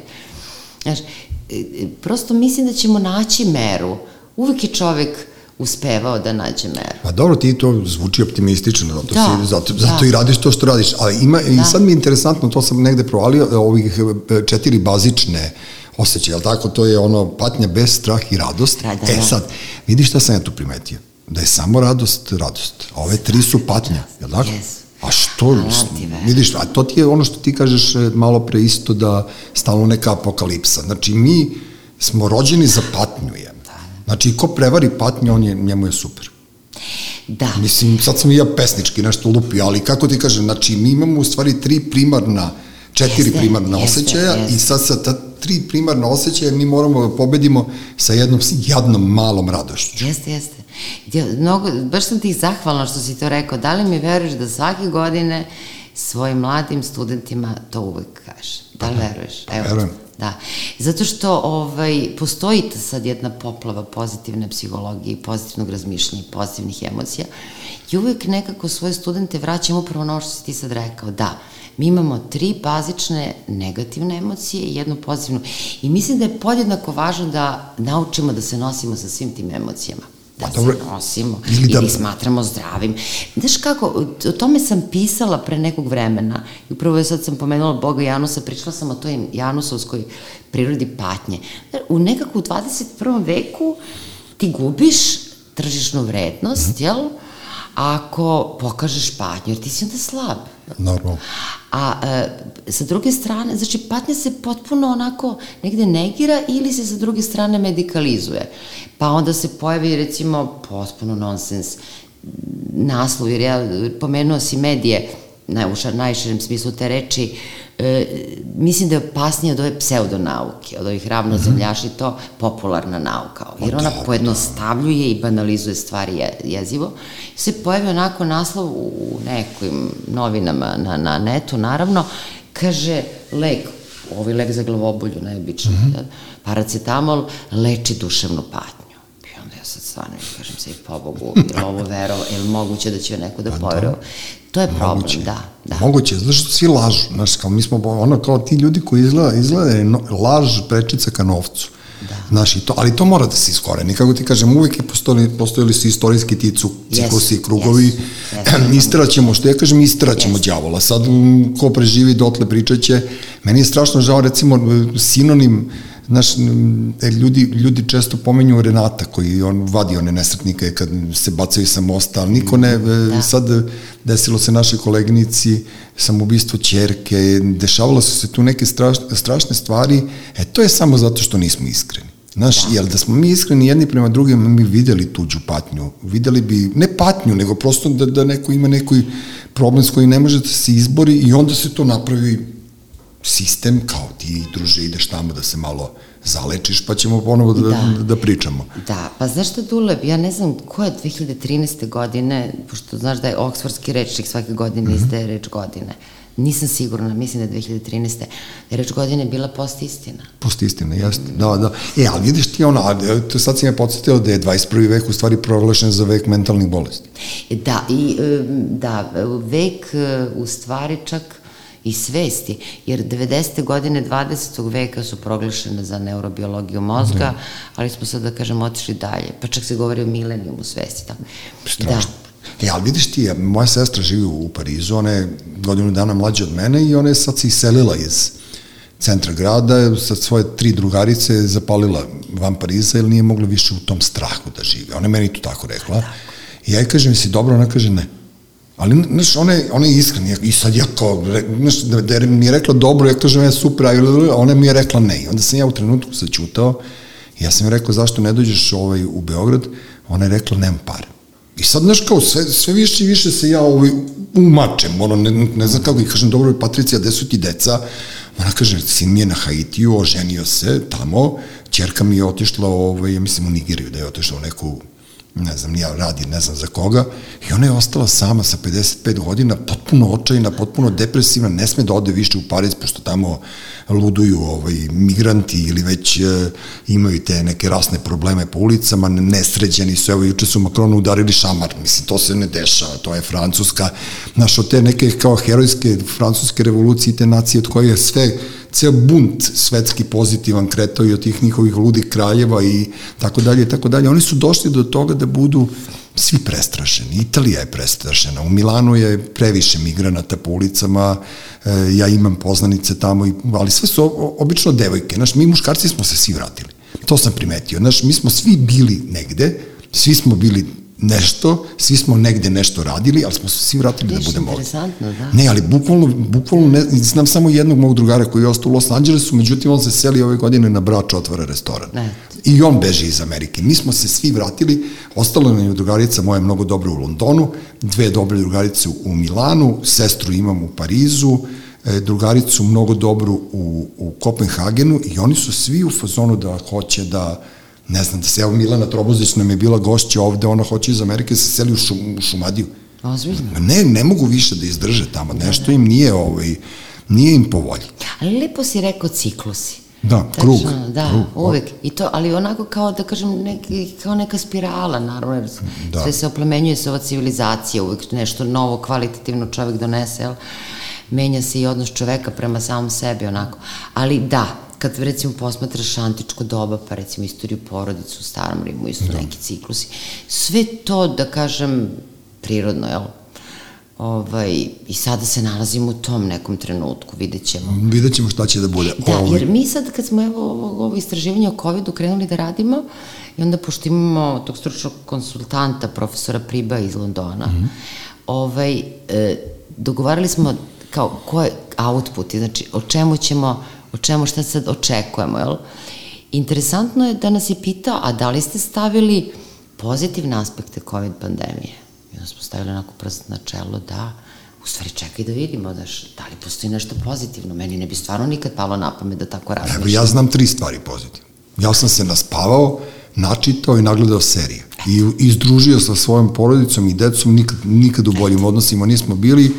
Znaš, e, e, prosto mislim da ćemo naći meru. Uvek je čovek uspevao da nađe meru. Pa dobro, ti to zvuči optimistično, zato, Da, si, zato, da. zato i radiš to što radiš. Ali ima, i Da. sad mi je interesantno, to sam negde provalio, ovih e, četiri bazične osjećaje, jel tako? To je ono patnja, bez, strah i radost. Da, da, e da. sad, vidiš šta sam ja tu primetio? Da je samo radost, radost. A ove tri su patnja, jel tako? Jesu. A što, vidiš, a to ti je ono što ti kažeš e, malo pre isto da stalno neka apokalipsa. Znači, mi smo rođeni za patnju, je. Znači, ko prevari patnju, on je, njemu je super. Da, Mislim, sad sam i ja pesnički nešto lupio, ali kako ti kažem, znači mi imamo u stvari tri primarna četiri Jeste, primarna jeste, osjećaja jeste. i sad sa ta tri primarna osjećaja mi moramo da pobedimo sa jednom jadnom malom radošću. Jeste, jeste. Ja, mnogo, baš sam ti zahvalna što si to rekao. Da li mi veruješ da svake godine svojim mladim studentima to uvek kaže? Da li veruješ? Evo, Verujem. Da, zato što ovaj, postoji sad jedna poplava pozitivne psihologije, pozitivnog razmišljanja, i pozitivnih emocija i uvek nekako svoje studente vraćam upravo na ovo što si ti sad rekao, da, mi imamo tri bazične negativne emocije i jednu pozitivnu i mislim da je podjednako važno da naučimo da se nosimo sa svim tim emocijama da Pa se nosimo Ili ili da- ih smatramo zdravim. Znaš kako, o tome sam pisala pre nekog vremena i upravo je sad sam pomenula Boga Janusa, pričala sam o toj Janusovskoj prirodi patnje. U nekako u 21. veku ti gubiš tržišnu vrednost, Mhm. jel? Ako pokažeš patnju, jer ti si onda slab. Normalno. A e, sa druge strane, znači patnja se potpuno onako negde negira ili se sa druge strane medikalizuje. Pa onda se pojavi recimo potpuno nonsens naslov, jer ja pomenuo si medije, na, u najširem smislu te reči, e, mislim da je opasnije od ove pseudonauke, od ovih ravnozemljaša i to popularna nauka, jer ona dobro. pojednostavljuje i banalizuje stvari je, jezivo. Se pojavi onako naslov u nekim novinama na, na netu, naravno, kaže lek, ovaj lek za glavobolju najobičniji, mm -hmm. paracetamol leči duševnu patnju. I sad stvarno kažem se, pobogu, je li ovo vero, je li moguće da će neko da poveruje? To je problem, Moguće. da. da. Moguće, zato što svi lažu, znaš, kao mi smo, ono, kao ti ljudi koji izgleda, izgleda je no, laž prečica ka novcu. Da. Znaš, i to, ali to mora da se iskoreni. Kako ti kažem, uvek je postojali, postojali su istorijski ti ciklusi, Jesu, krugovi. jesu, jesu. istiraćemo, što ja kažem, istiraćemo Jesu. đavola. Sad, ko preživi dotle pričat će. Meni je strašno žao, recimo, sinonim, Znaš, e, ljudi, ljudi često pomenju Renata koji on vadi one nesretnike kad se bacaju sa mosta, ali niko ne, da. sad desilo se našoj koleginici samoubistvo ćerke, dešavalo su se tu neke strašne, strašne stvari, e to je samo zato što nismo iskreni. Znaš, da. jer da smo mi iskreni jedni prema drugim, mi videli tuđu patnju, videli bi, ne patnju, nego prosto da, da neko ima neki problem s kojim ne može da se izbori i onda se to napravi sistem, kao ti druže ideš tamo da se malo zalečiš, pa ćemo ponovo da, da. da pričamo. Da, pa znaš šta Dule, ja ne znam ko je 2013. godine, pošto znaš da je Oksfordski rečnik svake godine mm -hmm. izdaje reč godine. Nisam sigurna, mislim da je 2013. Reč godine bila post istina. Post istina, jeste. Da, da. E, ali vidiš ti ono, a, to sad si me podsjetio da je 21. vek u stvari proglašen za vek mentalnih bolesti. Da, i da, vek u stvari čak i svesti, jer 90. godine 20. veka su proglašene za neurobiologiju mozga, da. ali smo sad, da kažem, otišli dalje. Pa čak se govori o milenijumu svesti. Tako. Strašno. Da. E, ali vidiš ti, moja sestra živi u Parizu, ona je godinu dana mlađa od mene i ona je sad se iselila iz centra grada, sa svoje tri drugarice zapalila van Pariza jer nije mogla više u tom strahu da žive. Ona je meni to tako rekla. Tako. I ja je kažem, si dobro? Ona kaže, ne. Ali, znaš, ona je, ona je iskrena i sad ja kao, znaš, da, da mi je rekla dobro, ja kažem, ja super, a ona mi je rekla ne. I onda sam ja u trenutku saćutao i ja sam joj rekao, zašto ne dođeš ovaj, u Beograd? Ona je rekla, nemam pare. I sad, znaš, kao, sve, sve više i više se ja ovaj, umačem, ono, ne, ne znam kako, i kažem, dobro, Patricija, gde su ti deca? Ona kaže, sin mi je na Haitiju, oženio se tamo, čerka mi je otišla, ovaj, ja mislim, u Nigeriju, da je otišla u neku ne znam, nija radi, ne znam za koga, i ona je ostala sama sa 55 godina, potpuno očajna, potpuno depresivna, ne sme da ode više u Pariz, pošto tamo luduju ovaj, migranti ili već e, imaju te neke rasne probleme po ulicama, nesređeni su, evo, juče su Makronu udarili šamar, mislim, to se ne dešava, to je Francuska, znaš, od te neke kao herojske francuske revolucije, te nacije od koje je sve ceo bunt svetski pozitivan kretao i od tih njihovih ludih kraljeva i tako dalje i tako dalje. Oni su došli do toga da budu svi prestrašeni. Italija je prestrašena. U Milanu je previše migranata po ulicama. E, ja imam poznanice tamo, i, ali sve su obično devojke. Znaš, mi muškarci smo se svi vratili. To sam primetio. Znaš, mi smo svi bili negde, svi smo bili nešto, svi smo negde nešto radili, ali smo se svi vratili Viš, da budemo ovdje. da. Ne, ali bukvalno, bukvalno ne, znam samo jednog mog drugara koji je ostao u Los Angelesu, međutim on se seli ove godine na Brač otvara restoran. Ne. I on beži iz Amerike. Mi smo se svi vratili, ostalo nam je drugarica moja mnogo dobra u Londonu, dve dobre drugarice u Milanu, sestru imam u Parizu, e, drugaricu mnogo dobru u, u Kopenhagenu i oni su svi u fazonu da hoće da ne znam, da se, evo Milana Trobozić nam je bila gošća ovde, ona hoće iz Amerike da se seli u, šum, u Šumadiju. Ozbiljno? Ne, ne mogu više da izdrže tamo, nešto im nije, ovaj, nije im po volji. Ali lepo si rekao ciklusi. Da, Tačno, krug. Da, krug. uvek. I to, ali onako kao da kažem, neki, kao neka spirala, naravno, jer Da. sve se oplemenjuje se ova civilizacija, uvek nešto novo, kvalitativno čovek donese, jel? menja se i odnos čoveka prema samom sebi, onako. Ali da, kad recimo posmatraš antičko doba, pa recimo istoriju porodicu u starom Rimu, isto da. neki ciklusi, sve to, da kažem, prirodno, jel? Ovaj, I sada se nalazimo u tom nekom trenutku, vidjet ćemo. Vidjet ćemo šta će da bude. Da, Ovaj, jer mi sad kad smo evo ovo, ovo istraživanje o COVID-u krenuli da radimo i onda pošto imamo tog stručnog konsultanta, profesora Priba iz Londona, mm -hmm. ovaj, e, dogovarali smo kao ko je output, znači o čemu ćemo, o čemu šta sad očekujemo, jel? Interesantno je da nas je pitao, a da li ste stavili pozitivne aspekte COVID pandemije? I onda smo stavili onako prst na čelo, da, u stvari čekaj da vidimo da, š, da li postoji nešto pozitivno. Meni ne bi stvarno nikad palo na pamet da tako razmišljam. Evo, ja znam tri stvari pozitivne. Ja sam se naspavao, načitao i nagledao serije. I, i združio sa svojom porodicom i decom, nikad, nikad u boljim odnosima nismo bili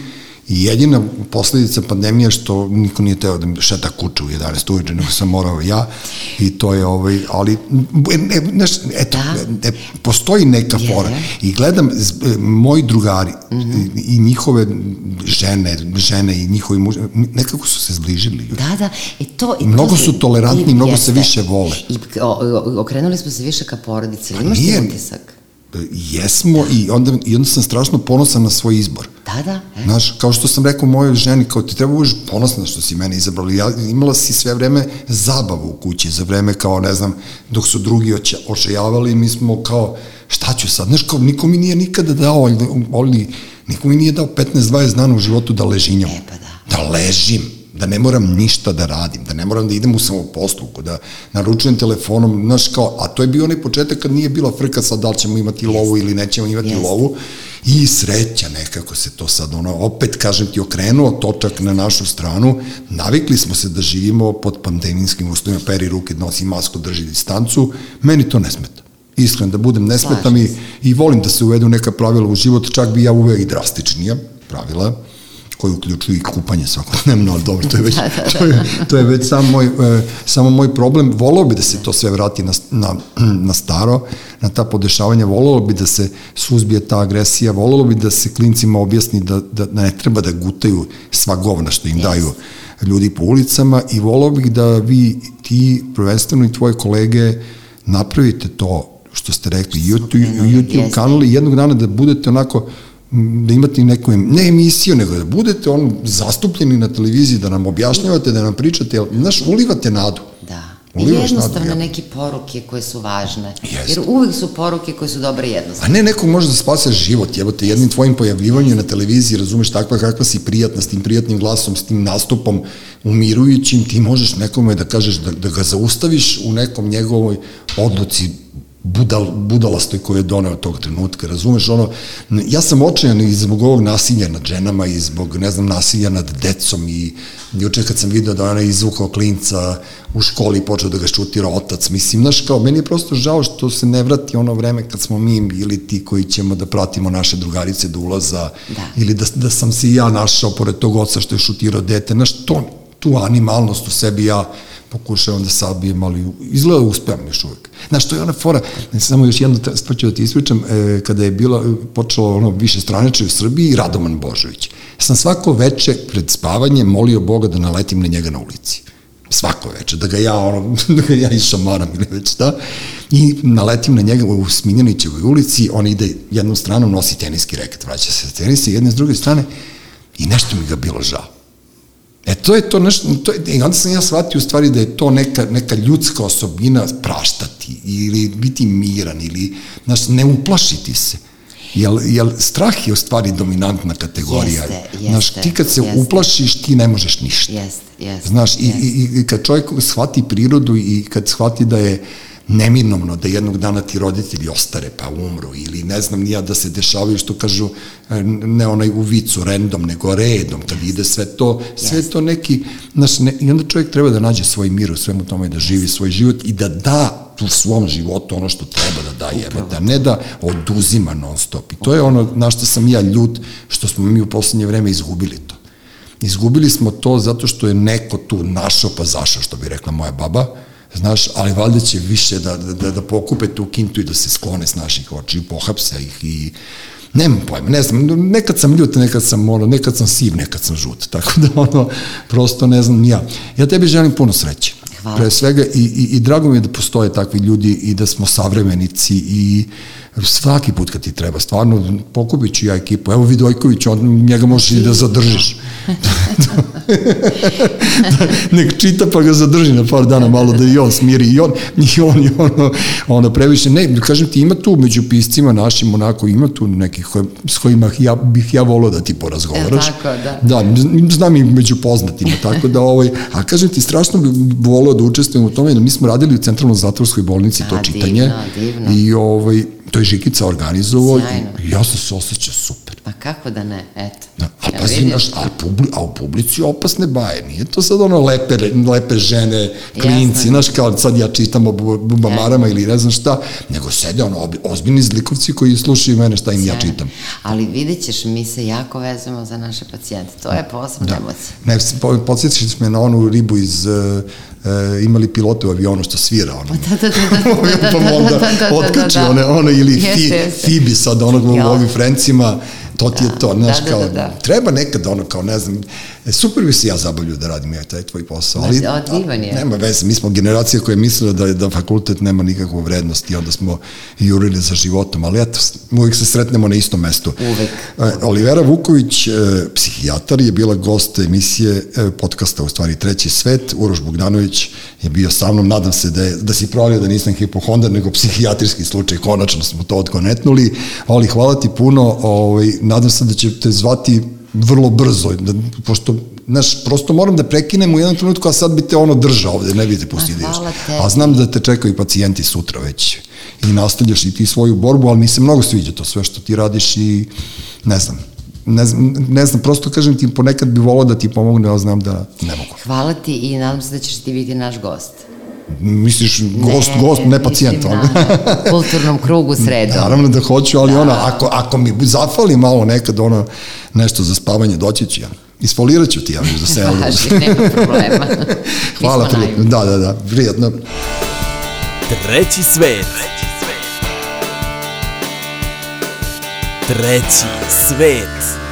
I jedina posledica pandemije što niko nije teo da mi šeta kuću u 11 uveče, nego sam morao ja i to je ovaj, ali ne, neš, eto, Da. ne, postoji neka Je. fora i gledam z, e, moji drugari mm -hmm. i, i njihove žene, žene i njihovi muž, nekako su se zbližili. Da, da. I to, i Mnogo to su tolerantni, i- mnogo jeste. se više vole. I o, o, okrenuli smo se više ka porodici. Ili imaš ti utisak? Jesmo i onda, i onda sam strašno ponosan na svoj izbor. Da, da. E. Znaš, kao što sam rekao mojoj ženi, kao ti treba budeš ponosna što si mene izabrali. Ja, imala si sve vreme zabavu u kući, za vreme kao, ne znam, dok su drugi oče, očajavali, mi smo kao, šta ću sad? Znaš, kao, niko mi nije nikada dao, oli, niko mi nije dao 15-20 dana u životu da ležinjam. E, pa da. Da ležim da ne moram ništa da radim, da ne moram da idem u samoposluku, da naručujem telefonom, znaš kao, a to je bio onaj početak kad nije bila frka sad da li ćemo imati lovu ili nećemo imati Jeste. lovu. I sreća nekako se to sad ono, opet kažem ti okrenuo točak na našu stranu, navikli smo se da živimo pod pandemijskim uslovima, peri ruke, nosi masku, drži distancu, meni to ne smeta. Iskreno, da budem, ne smeta mi i volim da se uvedu neka pravila u život, čak bi ja uveo i drastičnija pravila, koji uključuju i kupanje svakodnevno, ali dobro, to je već, to je, to je već sam moj, e, samo moj problem. Volao bi da se to sve vrati na, na, na staro, na ta podešavanja, volalo bi da se suzbije ta agresija, volalo bi da se klincima objasni da, da, da ne treba da gutaju sva govna što im daju ljudi po ulicama i volao bih da vi, ti, prvenstveno i tvoje kolege, napravite to što ste rekli, YouTube, YouTube jeste. kanal i jednog dana da budete onako da imate neku, ne emisiju, nego da budete on zastupljeni na televiziji, da nam objašnjavate, da nam pričate, jer, znaš, ulivate nadu. Da. I Ulivaš nadu, jednostavne ja. neke poruke koje su važne. Jeste. Jer uvek su poruke koje su dobre i A jednostavne. ne, neko može da spase život, jebote, jednim tvojim pojavljivanjem na televiziji, razumeš takva kakva si prijatna, s tim prijatnim glasom, s tim nastupom umirujućim, ti možeš nekome da kažeš da, da ga zaustaviš u nekom njegovoj odluci budal, budalastoj koju je doneo tog trenutka, razumeš, ono, ja sam očajan i zbog ovog nasilja nad ženama i zbog, ne znam, nasilja nad decom i juče kad sam video da ona je izvukao klinca u školi i počeo da ga šutira otac, mislim, znaš, kao, meni je prosto žao što se ne vrati ono vreme kad smo mi bili ti koji ćemo da pratimo naše drugarice do ulaza Da. ili da, da sam se i ja našao pored tog oca što je šutirao dete, znaš, to, tu animalnost u sebi ja pokušavam da sabijem, ali izgleda da uspevam još uvek. Znaš, to je ona fora, samo još jednu stvar ću da ti ispričam, e, kada je bilo, počelo ono više straneče u Srbiji, Radoman Božović. Sam svako veče pred spavanje molio Boga da naletim na njega na ulici. Svako veče, da ga ja, ono, da ga ja išamaram ili već šta. I naletim na njega u Smiljanićevoj ulici, on ide jednom stranom, nosi teniski reket, vraća se sa tenisa, jedne s druge strane, i nešto mi ga bilo žao. E to je to nešto, to je, i onda sam ja shvatio u stvari da je to neka, neka ljudska osobina praštati ili biti miran ili, znaš, ne uplašiti se. Jel, jel strah je u stvari dominantna kategorija. Jeste, Znaš, jeste, ti kad se jeste. uplašiš, ti ne možeš ništa. Jeste, jeste. Znaš, i, jeste. i, i kad čovjek shvati prirodu i kad shvati da je neminovno da jednog dana ti roditelji ostare pa umru ili ne znam nija da se dešavaju što kažu e, ne onaj u vicu random nego redom kad ide sve to sve to neki znaš, ne, i onda čovjek treba da nađe svoj mir u svemu tome da živi svoj život i da da u svom životu ono što treba da da jebe, da ne da oduzima non stop. I to je ono na što sam ja ljut, što smo mi u poslednje vreme izgubili to. Izgubili smo to zato što je neko tu našao pa zašao, što bi rekla moja baba, znaš, ali valjda će više da, da, da pokupe tu kintu i da se sklone s naših oči, pohapse ih i nemam pojma, ne znam, nekad sam ljut, nekad sam ono, nekad sam siv, nekad sam žut, tako da ono, prosto ne znam ja. Ja tebi želim puno sreće. Hvala. Pre svega i, i, i drago mi je da postoje takvi ljudi i da smo savremenici i svaki put kad ti treba, stvarno pokupit ću ja ekipu, evo Vidojković, on, njega možeš i da zadržiš. nek čita pa ga zadrži na par dana malo da i on smiri i on, i on, i ono, ono previše, ne, kažem ti, ima tu među piscima našim, onako, ima tu nekih s kojima ja, bih ja volao da ti porazgovaraš. E, tako, da. Da, znam i među poznatima, tako da, ovaj, a kažem ti, strašno bih volao da učestvujem u tome, da mi smo radili u centralnoj zatvorskoj bolnici a, to čitanje. Divno, divno. I ovaj, to je Žikica organizovao i ja sam se osjećao super. Pa kako da ne, eto. Da, a pa si naš, a, publi, a u publici opasne baje, nije to sad ono lepe, lepe žene, klinci, znaš kao sad ja čitam o bubamarama ili ne znam šta, nego sede ono ozbiljni zlikovci koji slušaju mene šta im Sjajno. ja čitam. Ali vidjet ćeš, mi se jako vezamo za naše pacijente, to je posebna da. emocija. Ne, podsjetiš me na onu ribu iz uh, e, imali pilote u avionu što svira ono. Da, da, da, da, da, pa onda otkači one, ono ili fi, Fibi sad onog u ovim Frencima, to ti je to, znaš, kao, treba nekad ono, kao, ne znam, E, super bi se ja zabavljio da radim ja taj tvoj posao, ali Divan je. nema veze, mi smo generacija koja je mislila da, da fakultet nema nikakvu vrednost i onda smo jurili za životom, ali eto, uvijek se sretnemo na istom mestu. Uvek. E, Olivera Vuković, e, psihijatar, je bila gost emisije podcasta, u stvari Treći svet, Uroš Bogdanović je bio sa mnom, nadam se da, je, da si provalio da nisam hipohondar, nego psihijatrijski slučaj, konačno smo to odkonetnuli, ali hvala ti puno, ovaj, nadam se da će te zvati vrlo brzo, da, pošto znaš, prosto moram da prekinem u jednom trenutku, a sad bi te ono držao ovde, ne bi te pustio da A znam da te čekaju pacijenti sutra već i nastavljaš i ti svoju borbu, ali mi se mnogo sviđa to sve što ti radiš i ne znam, ne znam, ne znam, prosto kažem ti, ponekad bi volao da ti pomogne, ali znam da ne mogu. Hvala ti i nadam se da ćeš ti biti naš gost. Misliš gost, ne, gost, ne pacijent. Na, na kulturnom krugu sredo. Naravno da hoću, ali da. ona, ako, ako mi zafali malo nekad ono, nešto za spavanje, doći ću ja. Isfolirat ću ti ja za selu. Važi, nema problema. Hvala, prijatno. Da, da, da, prijatno. Treći svet. Treći svet.